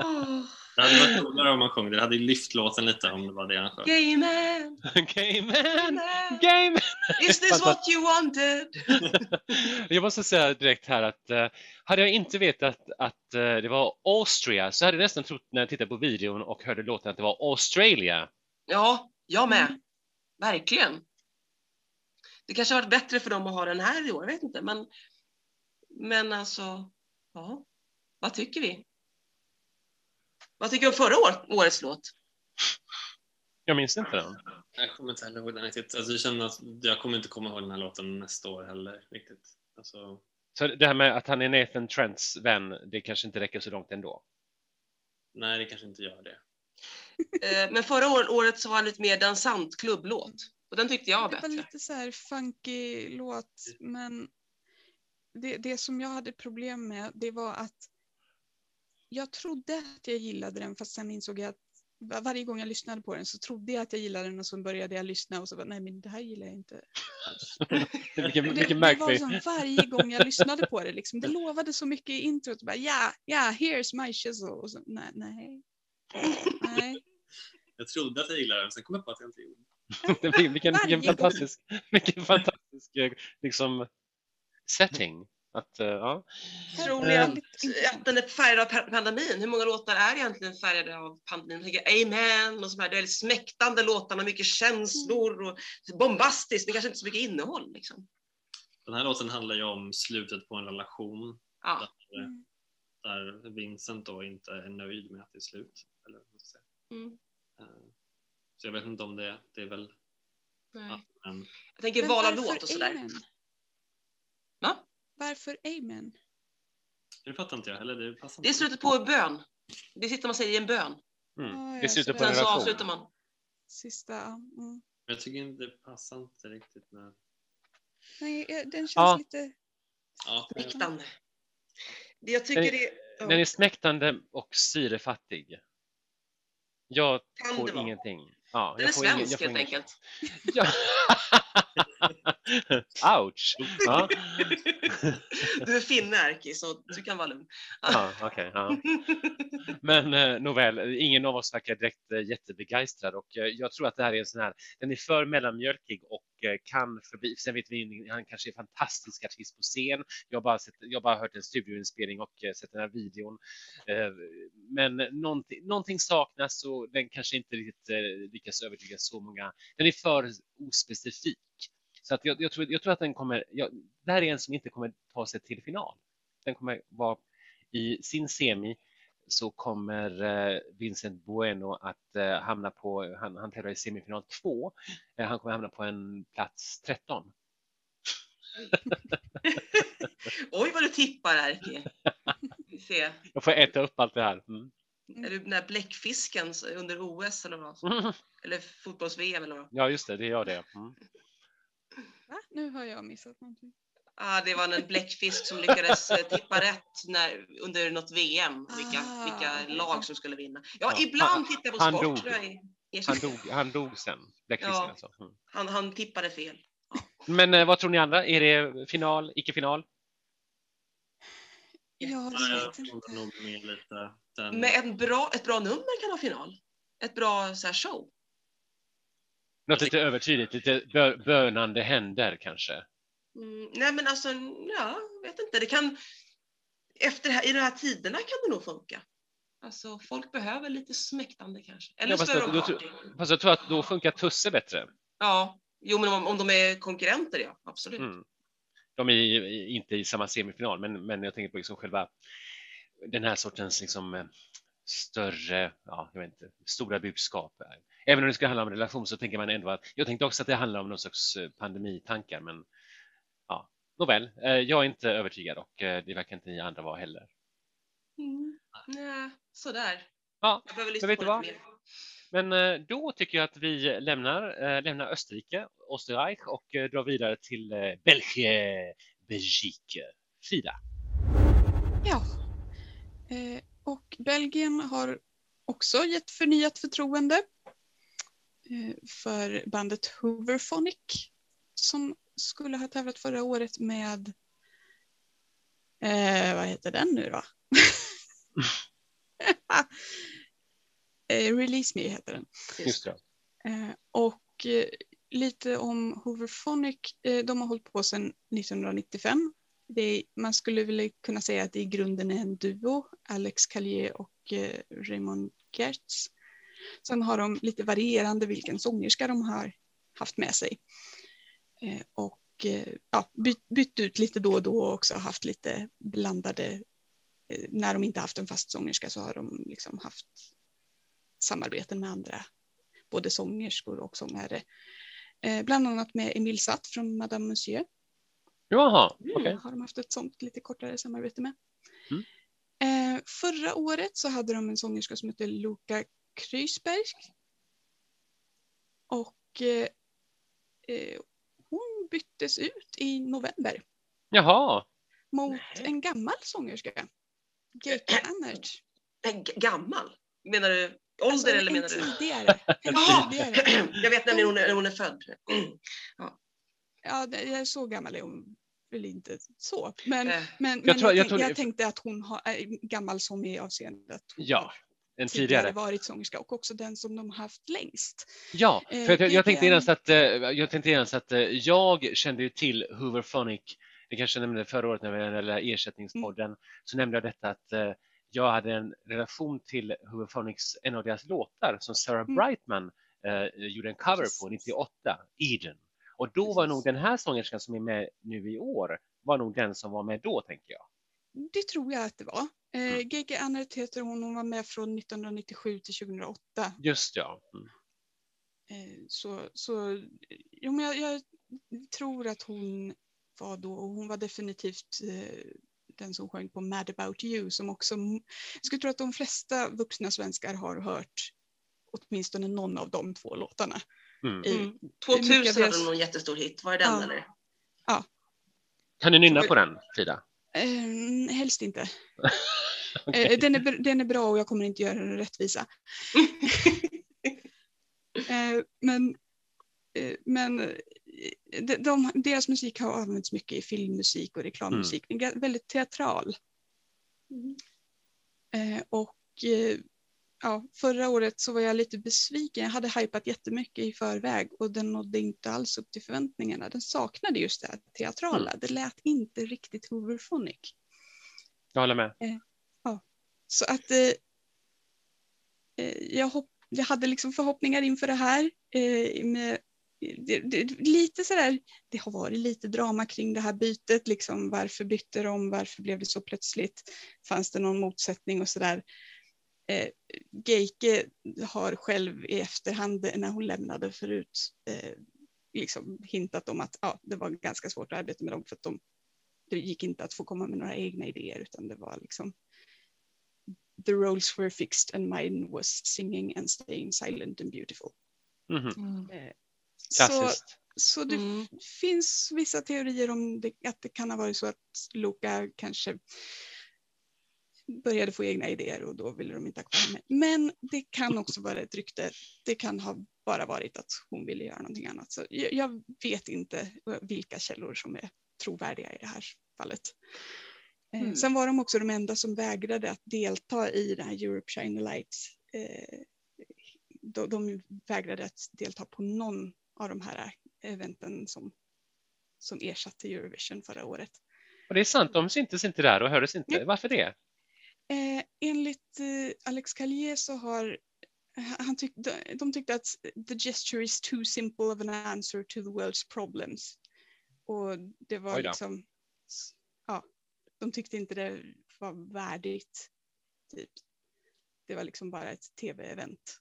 Åh, Det hade varit coolare om man sjöng det. Det hade lyft låten lite om det var det han sjöng. Gay man. Gay man! man. Gay man! Is this what you wanted? Jag måste säga direkt här att eh, hade jag inte vetat att eh, det var Austria så hade jag nästan trott när jag tittade på videon och hörde låten att det var Australia. Ja, jag med. Verkligen. Det kanske har varit bättre för dem att ha den här i år, jag vet inte. Men, men alltså, ja. Vad tycker vi? Vad tycker du om förra år, årets låt? Jag minns inte den. Jag kommer inte heller ihåg den riktigt. Alltså, jag känner att jag kommer inte komma ihåg den här låten nästa år heller riktigt. Alltså, Så det här med att han är Nathan Trents vän, det kanske inte räcker så långt ändå. nej, det kanske inte gör det. Eh, Men förra år- året så var han lite mer dansant klubblåt. Och den tyckte jag var Det var bättre. lite så här funky låt, men det, det som jag hade problem med, det var att jag trodde att jag gillade den, fast sen insåg jag att var- varje gång jag lyssnade på den så trodde jag att jag gillade den och så började jag lyssna och så bara, nej men det här gillar jag inte alls. Vilken, Det, vilken det var som varje gång jag lyssnade på det, liksom. det lovade så mycket i introt. Bara, ja, ja, here's my chisel. Och så, nej, nej. nej. Jag trodde att jag gillade den, sen kom jag på att jag inte gjorde det. vilken, vilken, vilken fantastisk, vilken fantastisk eh, liksom, setting. Att, eh, ja. Tror ni att, att den är färgad av pa- pandemin? Hur många låtar är egentligen färgade av pandemin? Jag tänker Amen och så här, det är smäktande låtar med mycket känslor och bombastiskt, men kanske inte så mycket innehåll. Liksom. Den här låten handlar ju om slutet på en relation Ja. där, där Vincent då inte är nöjd med att det är slut. Eller. Mm. Så jag vet inte om det, det är väl... Nej. Ja, men, Jag tänker val av varför låt och sådär. Amen? Va? Varför Amen? det fattar inte jag heller. Det passar Det är slutet på en bön. Det sitter man säger i en bön. Mm. Ja, Det är ja, slutet så på en Sen så relation. avslutar man. Sista, mm. Jag tycker inte det passar inte riktigt med... Nej, den känns Ja. lite... Ja, Smäktande. Det jag tycker det ja, Den är smäktande och syrefattig. Jag Kan får ingenting. Ja, Den är svensk får helt ingen- enkelt. Ja. Ouch! Ja, Du är finne Erki, så du kan vara lugn. ja okej. ja. Men eh, nåväl, ingen av oss verkar direkt eh, jättebegeistrad och eh, jag tror att det här är en sån här, den är för mellanmjölkig och eh, kan förbi, sen vet vi, han kanske är fantastisk artist på scen. Jag har bara, sett, jag har bara hört en studioinspelning och eh, sett den här videon. Eh, men någonting, någonting saknas och den kanske inte riktigt lyckas övertyga så många. Den är för ospecifik. Så att jag, jag, tror, jag tror att den kommer, jag, det här är en som inte kommer ta sig till final. Den kommer vara i sin semi så kommer eh, Vincent Bueno att eh, hamna på, han, han tävlar i semifinal 2, eh, han kommer hamna på en plats 13. Oj vad du tippar Erki. Jag får äta upp allt det här. Mm. Är du den där bläckfisken under OS eller vad? Eller fotbolls-VM eller vad? Ja, just det, det är jag det. Mm. Va? Nu har jag missat någonting. Ah, det var en bläckfisk som lyckades eh, tippa rätt när, under något VM, vilka, Ah, vilka lag som skulle vinna. Ja, Ja, ibland tittar jag på han sport. dog. jag Han, dog, han dog sen, bläckfisken Ja. alltså. Mm. han, han tippade fel. Men eh, vad tror ni andra? Är det final, icke-final? Ja, jag tror inte. nog med lite den... Men en bra, ett bra nummer kan ha final. Ett bra så här, show. Något lite övertydligt, lite bö bönande händer kanske? Mm, nej men alltså, ja, jag vet inte. Det kan, efter här, I de här tiderna kan det nog funka. Alltså folk behöver lite smäktande kanske. Eller Ja, fast då-. Fast jag tror att då funkar Tusse bättre. Ja, jo men om, om de är konkurrenter ja, absolut. Mm. De är i- inte i samma semifinal, men, men jag tänker på liksom själva den här sortens liksom, eh, större, ja, jag vet inte, stora budskap. Även om det ska handla om relation så tänker man ändå att, jag tänkte också att det handlar om någon slags eh, pandemitankar, men ja, nåväl, eh, jag är inte övertygad och eh, det verkar inte ni andra vara heller. Mm. Nej, sådär. Ja, Jag behöver men lyssna vet på du lite vad? mer. Men då tycker jag att vi lämnar, lämnar Österrike, Österreich och drar vidare till Belgien, Belgique. Frida. Ja. Och Belgien har också gett förnyat förtroende eh, för bandet Hooverphonic som skulle ha tävlat förra året med eh, vad heter den nu då? eh, Release Me heter den. Just det. Eh, och eh, lite om Hooverphonic. De har hållit på sedan 1995. Det är, man skulle väl kunna säga att det i grunden är en duo, Alex Callier och eh, Raymond Gertz. Sen har de lite varierande vilken sångerska de har haft med sig. Eh, och eh, ja, bytt, bytt ut lite då och då och också haft lite blandade, eh, när de inte haft en fast sångerska så har de liksom haft samarbeten med andra både sångerskor och sångare. Eh, bland annat med Emile Satt från Madame Monsieur. Jaha, okej. har de haft ett sånt lite kortare samarbete med. Mm. Eh, förra året så hade de en sångerska som hette Luca Krysberg. Och eh, eh, hon byttes ut i november Jaha, mot Nej. en gammal sångerska. Geika Annert. Nej, g- gammal? Menar du ålder Alltså, eller en menar du? tidigare. Tidigare. Jag vet nämligen hon är, hon är född. Ja, det- jag är så gammal är hon väl inte så. Men, Eh, men, men Jag tror- jag, jag tror- jag tänkte att hon har, är gammal som i avseende att hon ja, en tidigare tidigare. varit sångerska och också den som de haft längst. Ja, Eh, för jag, jag tänkte genast att, eh, jag tänkte genast att eh, jag kände ju till Hooverphonic, det kanske jag nämnde förra året när vi där ersättningspodden, Mm. så nämnde jag detta att eh, jag hade en relation till Hooverphonics, en av deras låtar som Sarah Mm. Brightman eh, gjorde en cover på Precis. 98, Eden. Och då var nog den här sångerskan som är med nu i år, var nog den som var med då tänker jag. Det tror jag att det var. Eh, Mm. Gege Annert heter hon, hon var med från 1997 till 2008. Just ja. Mm. Eh, så så jo, men jag, jag tror att hon var då, och hon var definitivt eh, den som sjöng på Mad about you som också, jag skulle tro att de flesta vuxna svenskar har hört åtminstone någon av de två låtarna. Mm. I, Mm. 2000 Mycket av hade de någon jättestor hit. Var det den Ja. eller? Kan du nynna på den, Frida? Eh, helst inte. Eh, den, är, den är bra och jag kommer inte göra den rättvisa. eh, men eh, men de, de, deras musik har använts mycket i filmmusik och reklammusik. Den är väldigt teatral. Eh, och eh, ja, förra året så var jag lite besviken. Jag hade hypat jättemycket i förväg och den nådde inte alls upp till förväntningarna. Den saknade just det här teatrala. Det lät inte riktigt Hooverphonic. Jag håller med. Så att eh, eh, jag, hopp, jag hade liksom förhoppningar inför det här. Eh, med, det, det, lite sådär, det har varit lite drama kring det här bytet. Liksom, varför bytte de? Varför blev det så plötsligt? Fanns det någon motsättning och sådär? Eh, Geike har själv i efterhand när hon lämnade förut eh, liksom hintat om att ja, det var ganska svårt att arbeta med dem för att de det gick inte att få komma med några egna idéer utan det var liksom The roles were fixed and mine was singing and staying silent and beautiful. Mhm. Eh, Så, så det Mm. finns vissa teorier om det, att det kan ha varit så att Luca kanske började få egna idéer och då ville de inte ha kvar henne. Men det kan också vara ett rykte. Det kan ha bara varit att hon ville göra någonting annat. Så jag, jag vet inte vilka källor som är trovärdiga i det här fallet. Eh, Mm. Sen var de också de enda som vägrade att delta i det här Europe Shine Light. Eh, de, de vägrade att delta på någon av de här eventen som, som ersatte Eurovision förra året. Och det är sant, de syntes inte där och hördes inte. Varför det? Eh, enligt eh, Alex Callier så har han tyck, de, de tyckte att the gesture is too simple of an answer to the world's problems. Och det var liksom, ja, de tyckte inte det var värdigt. Typ. Det var liksom bara ett tv-event.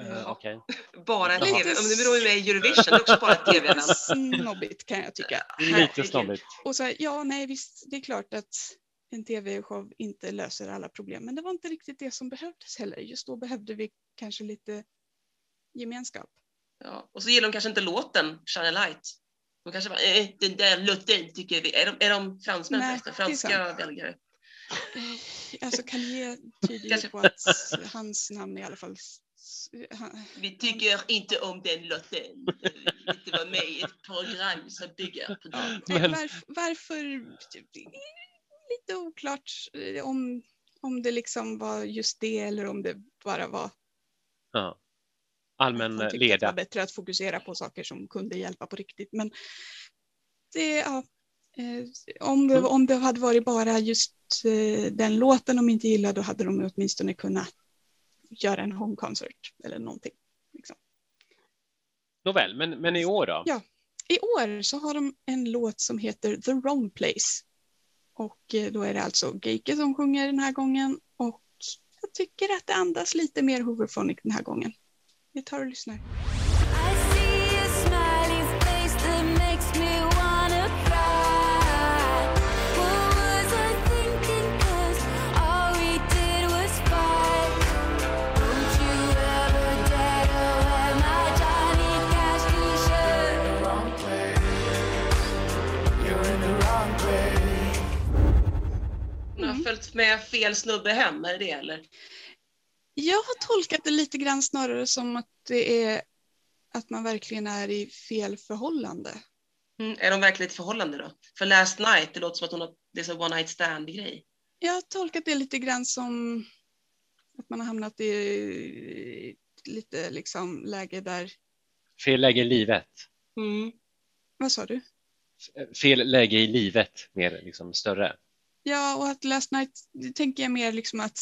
Eh, Ja. Okej. Bara ett tv. Om det beror ju med i Eurovision, det är också bara ett tv-event. Snobbigt kan jag tycka. Lite snobbigt. Och så här, ja, nej, visst, det är klart att en tv-show inte löser alla problem, men det var inte riktigt det som behövdes heller. Just då behövde vi kanske lite gemenskap. Ja. Och så gillar de kanske inte låten Shine a Light. De kanske bara, eh, den där låten tycker vi. Är de, är de fransmän Nej. Franska belgare? Eh, Alltså Callier tyder på att hans namn i alla fall... Vi tycker inte om den låten. Inte vara med i ett program som bygger på den. Nej, Men- varf- varför... Lite oklart eh, om, om det liksom var just det eller om det bara var Ja. Allmän att det var leda. bättre att fokusera på saker som kunde hjälpa på riktigt. Men det, ja, eh, om, det, om det hade varit bara just eh, den låten de inte gillade, då hade de åtminstone kunnat göra en home concert eller någonting. Liksom. Nåväl, men, men i år då? Ja. I år så har de en låt som heter The Wrong Place. Och eh, då är det alltså Geike som sjunger den här gången. Och jag tycker att det andas lite mer Hooverphonic den här gången. Vi tar och lyssnar. Har följt med fel snubbe hem, är det det eller? Jag har tolkat det lite grann snarare som att det är att man verkligen är i fel förhållande. Mm. Är de verkligen i ett förhållande då? För Last Night, det låter som att hon har, det är så one night stand grej. Jag har tolkat det lite grann som att man har hamnat i lite liksom läge där, Fel läge i livet. Mm. vad sa du? Fel läge i livet, mer liksom större. Ja, och att last night det tänker jag mer liksom att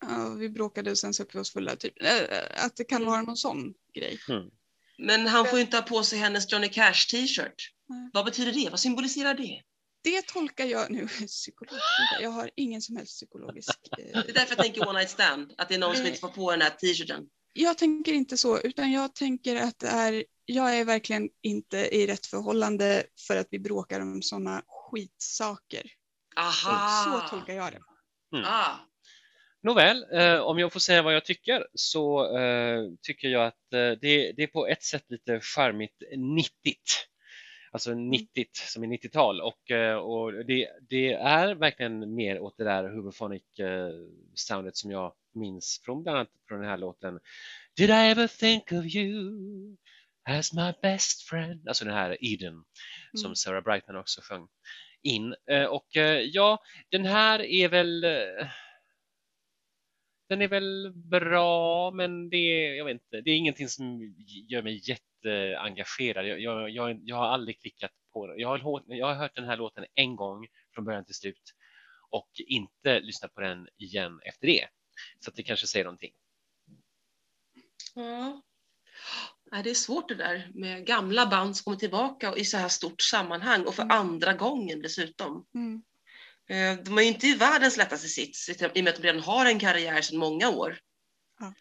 ja, vi bråkade och sen söp vi oss fulla, typ. Äh, Att det kan vara någon sån grej. Mm. Men han får ju inte ha på sig hennes Johnny Cash t-shirt. Nej. Vad betyder det? Vad symboliserar det? Det tolkar jag nu, psykolog, jag har ingen som helst psykologisk... Eh, Det är därför jag tänker one night stand, att det är någon som inte får på den här t-shirten. jag tänker inte så, utan jag tänker att det är, jag är verkligen inte i rätt förhållande för att vi bråkar om sådana skitsaker. Aha! Så tolkar jag det. Ah. Nåväl, eh, om jag får säga vad jag tycker så eh, tycker jag att eh, det, det är på ett sätt lite charmigt 90 Alltså 90 som är 90-tal och, eh, och det, det är verkligen mer åt det där Hooverphonic eh, soundet som jag minns från bland annat från den här låten Did I ever think of you as my best friend? Alltså den här Eden som Mm. Sarah Brightman också sjöng in. Eh, och eh, ja, den här är väl eh, den är väl bra, men det är, jag vet inte, det är ingenting som gör mig jätteengagerad. Jag, jag, jag, jag har aldrig klickat på den. Jag har, hört- jag har hört den här låten en gång från början till slut och inte lyssnat på den igen efter det. Så att det kanske säger någonting. Ja. Nej, det är svårt det där med gamla band som kommer tillbaka i så här stort sammanhang och för Mm. andra gången dessutom. Mm. Eh, De är ju inte i världens lättaste sits i och med att de redan har en karriär sedan många år. Ja.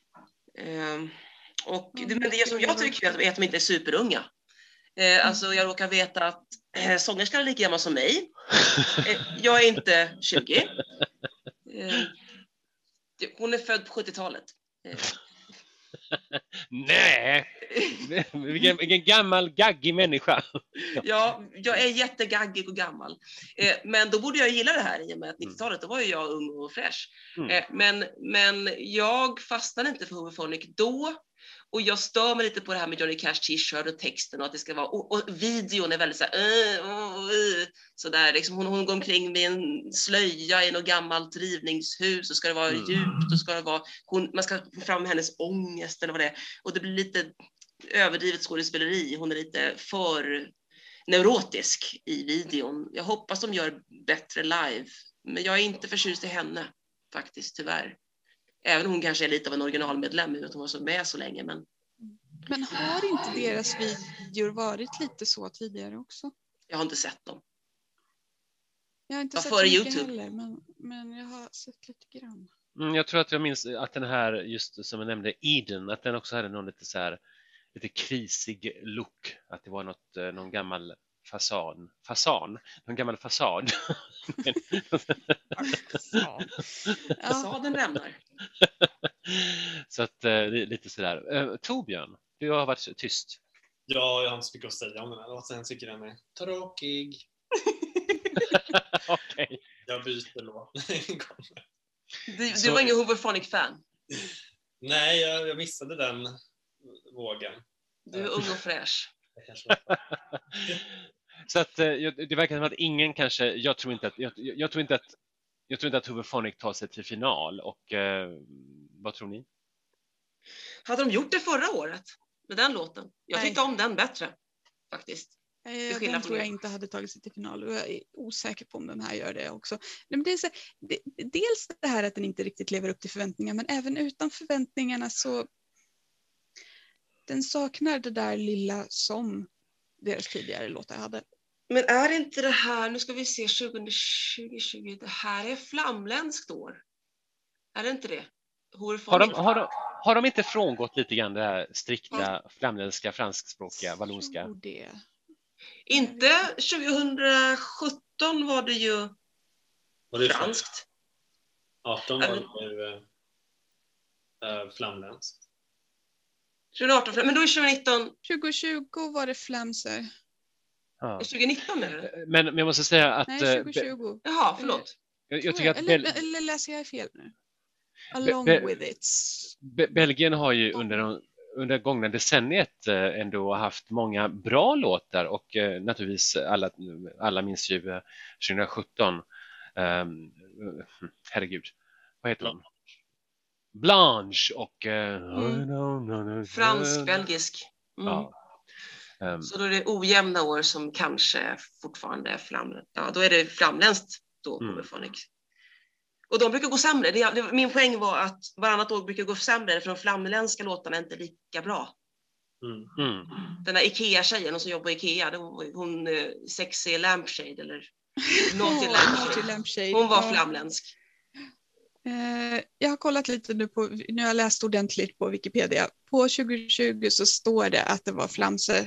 Eh, Och det, men det som jag tycker är att de inte är superunga. Eh, alltså jag råkar veta att eh, sångerskan är lika gammal som mig. Jag är inte 20. Eh, hon är född på 70-talet. Nej, vilken, vilken gammal gaggig människa. Ja, jag är jättegaggig och gammal. Eh, men då borde jag gilla det här i och med att 90-talet, då var ju jag ung och fräsch. Mm. Eh, men, men jag fastnade inte för Hooverphonic då. Och jag stör mig lite på det här med Johnny Cash t-shirt och texten och att det ska vara, och, och videon är väldigt så här, uh, uh, uh, sådär, liksom hon, hon går omkring med en slöja i något gammalt rivningshus och ska det vara Mm. djupt och ska det vara, hon, man ska få fram hennes ångest eller vad det är. Och det blir lite överdrivet skådespeleri, hon är lite för neurotisk i videon. Jag hoppas de gör bättre live, men jag är inte förtjust i henne faktiskt, tyvärr. Även om hon kanske är lite av en originalmedlem i och med att hon var så med så länge. Men Men har inte deras videor varit lite så tidigare också? jag har inte sett dem. Jag har inte Var sett före YouTube. heller, men, men jag har sett lite grann. Mm, jag tror att jag minns att den här, just som jag nämnde, Eden, att den också hade någon lite så här, lite krisig look. Att det var något, eh, någon gammal fasan, fasan, någon gammal fasad. Fasaden rämnar. så att eh, lite sådär. Eh, Torbjörn, du har varit tyst. Ja, jag har inte så mycket att säga om den här låten. Jag tycker den är tråkig. Okej. Jag byter låt. Du, du Så- var ingen Hooverphonic-fan. Nej, jag, jag missade den vågen. Du är ung och fräsch. Så att eh, det verkar som att ingen kanske, jag tror inte att, jag, jag tror inte att, jag tror inte att Hooverphonic tar sig till final och eh, vad tror ni? Hade de gjort det förra året med den låten? Jag Nej. tyckte om den bättre faktiskt. Eh, Den tror jag inte hade tagit sig till final och jag är osäker på om den här gör det också. Men det är så, det, dels det här att den inte riktigt lever upp till förväntningar men även utan förväntningarna så den saknar det där lilla som deras tidigare låtar hade. Men är inte det här, nu ska vi se, 2020, 2020, det här är flamländskt år? Är det inte det? Har de, har, de, har de inte frångått lite grann det här strikta flamländska, franskspråkiga, vallonska? Det. Inte 2017 var det ju Var det franskt. 18 var det ju äh, flamländskt. 2018, men då är 2019, 2020 var det flamser. Ja. 2019 är det? Men, men jag måste säga att Nej, eh, Be- 2020. Jaha, förlåt. jag, jag Tror tycker att eller, Bel- eller läser jag fel nu? Along Be- with it. Be- Belgien har ju under, de- under gångna decenniet eh, ändå haft många bra låtar och eh, naturligtvis alla, alla minns ju eh, 2017, ehm, herregud, vad heter de? Blanche och... eh, Mm. Fransk-belgisk. Mm. Ja. Ehm, Så då är det ojämna år som kanske fortfarande är flam... Ja, då är det flamländskt då, Mm. Och de brukar gå sämre. Det, det, min poäng var att varannat år brukar gå sämre för de flamländska låtarna är inte lika bra. Mm. mm. Den där Ikea-tjejen hon som jobbar på Ikea, det var hon eh, sexy lampshade eller Naughty Åh, lampshade. Hon var flamländsk. Eh, jag har kollat lite nu på, nu har jag läst ordentligt på Wikipedia. På 2020 så står det att det var flamse.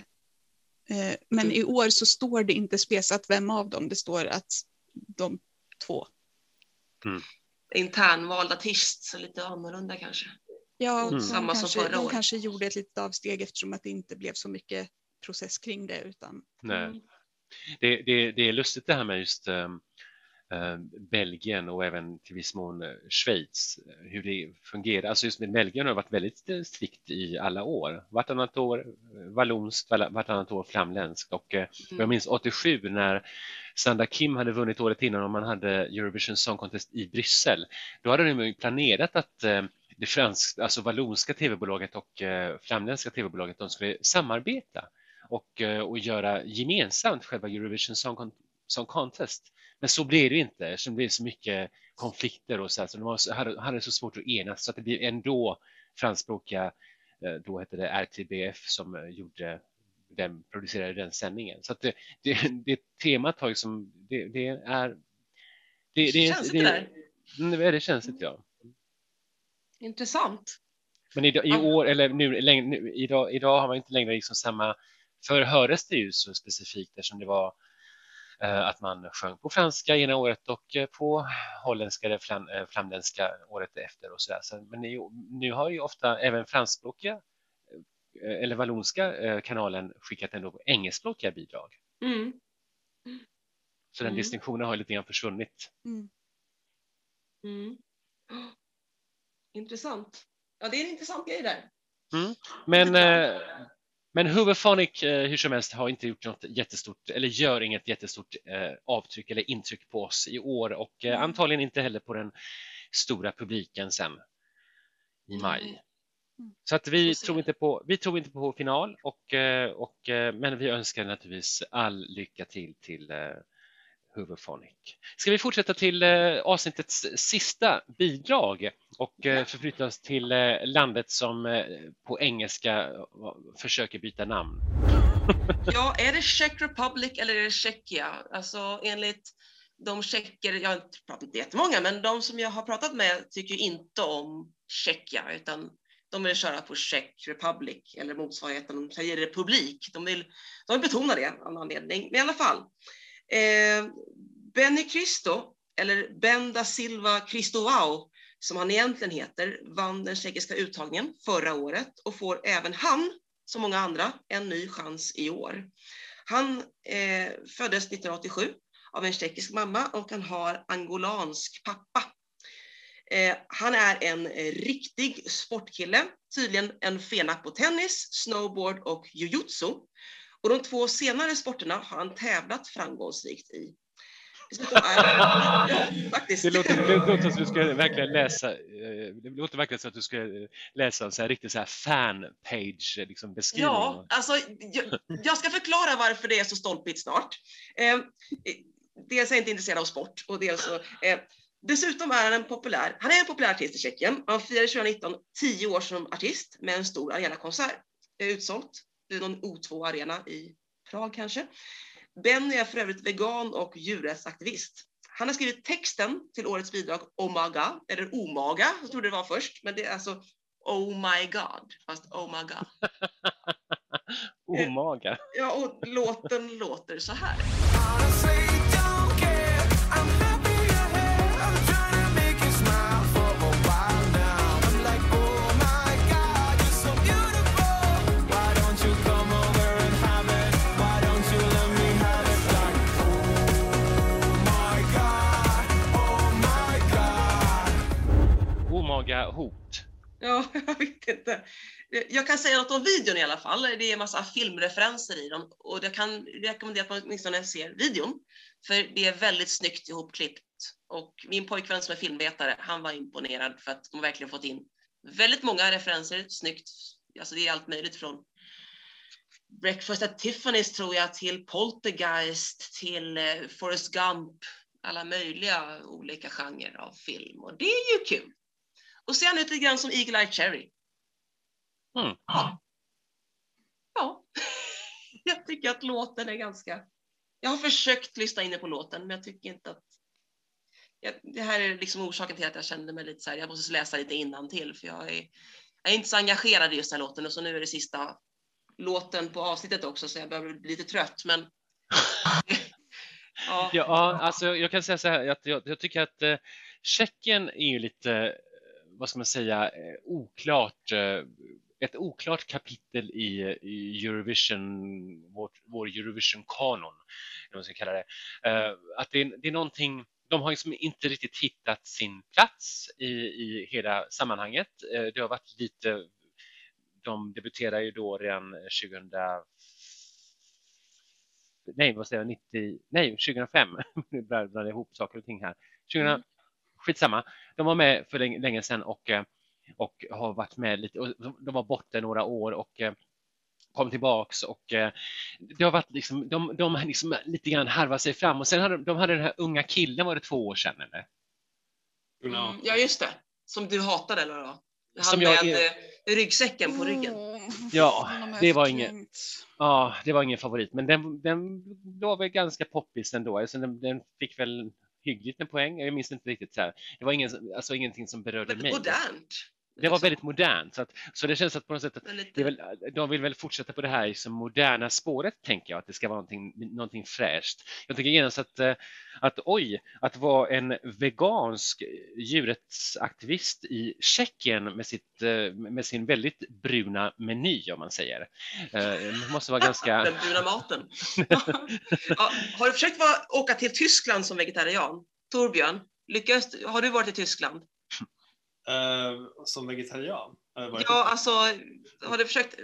Eh, men i år så står det inte spesat vem av dem. Det står att de två. Internvald artist, så lite annorlunda kanske. Ja, Mm. de, Samma som kanske, förra de året. kanske gjorde ett litet avsteg eftersom att det inte blev så mycket process kring det. Utan, Nej. Det, det, det är lustigt det här med just eh, Belgien och även till viss mån eh, Schweiz, eh, hur det fungerar. Alltså just med Belgien har det varit väldigt eh, strikt i alla år. Vartannat år eh, vallonskt, vartannat år flamländskt och eh, och jag minns 87 när Sandra Kim hade vunnit året innan och man hade Eurovision Song Contest i Bryssel. Då hade de planerat att eh, det fransk, alltså vallonska tv-bolaget och eh, flamländska tv-bolaget de skulle samarbeta och, eh, och göra gemensamt själva Eurovision Song, Song Contest. Men så blev det inte eftersom det blev så mycket konflikter och så, här, så de var hade, hade så svårt att enas så att det blev ändå franskspråkiga, eh, då hette det RTBF som eh, gjorde den, producerade den sändningen. Så att det, det, det temat har liksom, det, det är det, det, Känns det där? Mm, det är det känsligt ja. Intressant. Men i Ja. år, eller nu, längre, nu idag, idag har man inte längre liksom samma Förr hördes det ju så specifikt eftersom det var att man sjöng på franska ena året och eh, på holländska eller flam, eh, flamländska året efter och sådär. Så, men nu, nu har ju ofta även franskspråkiga eh, eller vallonska eh, kanalen skickat ändå engelskspråkiga bidrag. Mm. Så den Mm. distinktionen har lite grann försvunnit. Mm. Mm. Intressant. Ja, det är en intressant grej där. Men, eh, men Hooverphonic eh, hur som helst har inte gjort något jättestort eller gör inget jättestort eh, avtryck eller intryck på oss i år och eh, Mm. antagligen inte heller på den stora publiken sen i maj. Mm. Så att vi tror inte på, vi tror inte på final och, eh, och, eh, men vi önskar naturligtvis all lycka till till Huvudphonic. Ska vi fortsätta till eh, avsnittets sista bidrag och eh, förflytta oss till eh, landet som på engelska försöker byta namn. Ja, är det Czech Republic eller är det Tjeckien? Alltså enligt de tjecker, jag har inte pratat med jättemånga, men de som jag har pratat med tycker inte om Tjeckien, utan de vill köra på Czech Republic eller motsvarigheten, de säger republik. De vill, de vill betona det av någon anledning. Men i alla fall, eh, Benny Cristo, eller Ben da Silva Cristovao, som han egentligen heter, vann den tjeckiska uttagningen förra året och får även han som många andra, en ny chans i år. Han eh, föddes 1987 av en tjeckisk mamma och han har angolansk pappa. Eh, han är en riktig sportkille, tydligen en fena på tennis, snowboard och jujutsu. Och de två senare sporterna har han tävlat framgångsrikt i. Faktiskt. Det låter, det låter som att du ska verkligen läsa, eh, det låter verkligen som att du ska eh, läsa en så här riktig så här fanpage liksom beskrivning. Ja, alltså jag, jag ska förklara varför det är så stolpigt snart. Eh, dels är jag inte intresserad av sport och dels så, eh, dessutom är han en populär, han är en populär artist i Tjeckien. Han firade 2019 10 år som artist med en stor arenakonsert. Det är utsålt. Det är någon O2 arena i Prag kanske. Benny är för övrigt vegan och djurrättsaktivist. Han har skrivit texten till årets bidrag Omaga, eller Omaga, jag trodde det var först, men det är alltså Oh my God, fast Oh my God. Omaga. Ja, och låten låter så här. God. Hot. Ja, jag vet inte. Jag kan säga något om videon i alla fall. Det är en massa filmreferenser i dem och jag kan rekommendera att man åtminstone ser videon. För det är väldigt snyggt ihopklippt. Och min pojkvän som är filmvetare, han var imponerad för att de har verkligen fått in väldigt många referenser, snyggt. Alltså det är allt möjligt från Breakfast at Tiffany's tror jag, till Poltergeist, till eh, Forrest Gump, alla möjliga olika genrer av film. Och det är ju kul. Och ser han ut lite grann som Eagle Eye Cherry. Mm. Ja, jag tycker att låten är ganska... Jag har försökt lyssna in på låten, men jag tycker inte att... Jag, det här är liksom orsaken till att jag kände mig lite så här, jag måste läsa lite till för jag är, jag är inte så engagerad i just den här låten och så nu är det sista låten på avsnittet också så jag börjar bli lite trött, men... ja. Ja, alltså jag kan säga så här att jag, jag tycker att eh, Tjeckien är ju lite, vad ska man säga, eh, oklart, eh, ett oklart kapitel i, i Eurovision, vår, vår Eurovision-kanon, eller vad man ska kalla det. Eh, att det är, det är någonting, de har liksom inte riktigt hittat sin plats i, i hela sammanhanget. Det har varit lite, de debuterade ju då redan 2000 nej, vad säger jag, 90, nej, 2005. Nu blandar jag ihop saker och ting här. 2000, Mm. Skitsamma. De var med för länge, länge sedan och, eh, och har varit med lite. Och de- var borta några år och eh, kom tillbaks och eh, det har varit liksom, de, de har liksom lite grann harvat sig fram och sen hade de, de hade den här unga killen, var det två år sedan eller? Ja. Mm, ja, just det. Som du hatade eller vad? Han Som jag med eh, ryggsäcken på ryggen. Ja, de är det var inget- Ja, det var ingen favorit, men den, den var väl ganska poppis ändå. Alltså den, den fick väl hyggligt med poäng. Jag minns inte riktigt så här. Det var ingen, alltså ingenting som berörde mig. modernt. Det var väldigt modernt. Så, att, så det känns att på något sätt att väl, de vill väl fortsätta på det här liksom moderna spåret, tänker jag, att det ska vara någonting, någonting fräscht. Jag tänker genast att, eh, att oj, att vara en vegansk djurrättsaktivist i Tjeckien med, sitt, eh, med sin väldigt bruna meny, om man säger. Eh, Det måste vara ganska... Den bruna maten. ja, har du försökt vara, åka till Tyskland som vegetarian? Torbjörn, lyckas, har du varit i Tyskland? Eh, som vegetarian? varit- Ja, alltså har du försökt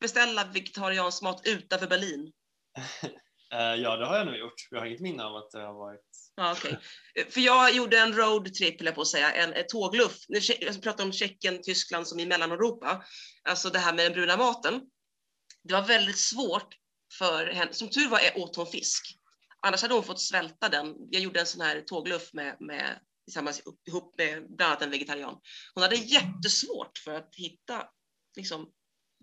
beställa vegetariansk mat utanför Berlin? Eh, ja, det har jag nog gjort. Jag har inget minne av att det har varit... Ja, okej. För jag gjorde en roadtrip, eller på att säga, en, en tågluff. Jag pratar om Tjeckien, Tyskland som i Mellaneuropa. Alltså det här med den bruna maten. Det var väldigt svårt för henne. Som tur var åt hon fisk. Annars hade hon fått svälta den. Jag gjorde en sån här tågluff med, med, tillsammans ihop med bland annat en vegetarian. Hon hade jättesvårt för att hitta liksom,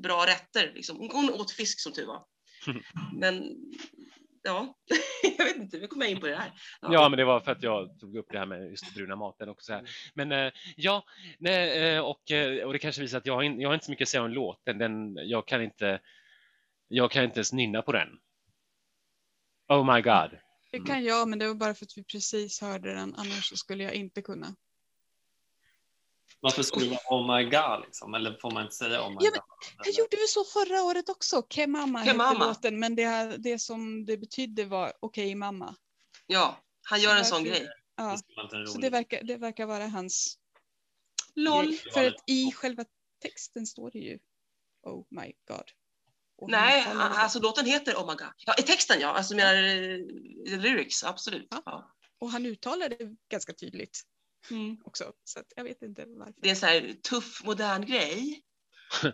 bra rätter. Liksom. Hon, åt fisk som tur var. Men ja, jag vet inte, vi kommer in på det här. Ja, men det var för att jag tog upp det här med just bruna maten också. Mm. Men eh, ja, eh, och, eh, och det kanske visar att jag har, jag har inte så mycket att säga om låten. Den, jag, kan inte, jag kan inte ens nynna på den. Oh my god. Det kan jag, men det var bara för att vi precis hörde den. Annars så skulle jag inte kunna. Varför skulle det vara oh my god liksom? Eller får man inte säga oh my Ja, men- god? Jag gjorde vi så förra året också. Ke hette mamma. låten, men det, det som det betydde var okej mamma. Ja, han gör en sån grej. Ja, Det så det verkar, det verkar vara hans LOL. För att i själva texten står det ju Oh my god. Nej, alltså låten heter Oh my god. Ja, i texten ja, alltså menar eh, lyrics, absolut. Ja. Ja. Och han uttalar det ganska tydligt Mm. också. Så att jag vet inte varför. Det är en sån här tuff, modern grej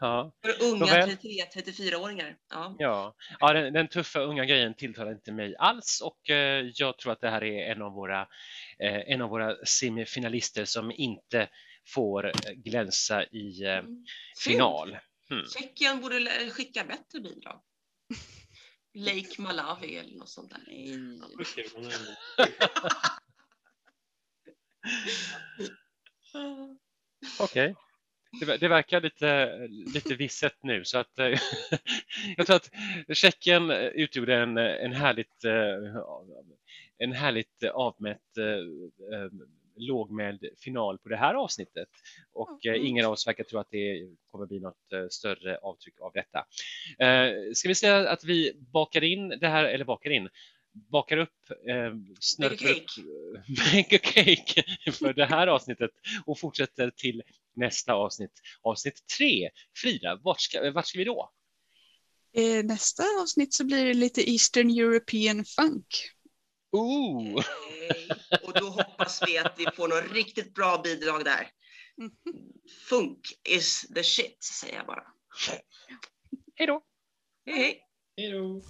Ja, för unga Nåväl. 33-34-åringar. Ja. ja. ja den, den tuffa unga grejen tilltalar inte mig alls och eh, jag tror att det här är en av våra, eh, en av våra semifinalister som inte får eh, glänsa i eh, Mm. final. Mm. Tjeckien borde skicka bättre bidrag. Lake Malawi eller något sånt där. Nej. Okej. Det, det verkar lite, lite visset nu så att eh, jag tror att Tjeckien utgjorde en, en härligt, eh, en härligt avmätt eh, eh, lågmäld final på det här avsnittet och Mm. ingen av oss verkar tro att det kommer bli något eh, större avtryck av detta. Eh, Ska vi säga att vi bakar in det här, eller bakar in, bakar upp, eh, snörper upp, make a cake för det här avsnittet och fortsätter till nästa avsnitt, avsnitt tre. Frida, vart ska, vart ska vi då? Nästa avsnitt så blir det lite Eastern European Funk. Ooh. Och då hoppas vi att vi får något riktigt bra bidrag där. Funk is the shit, säger jag bara. Hej då! Hej hej! Hej då!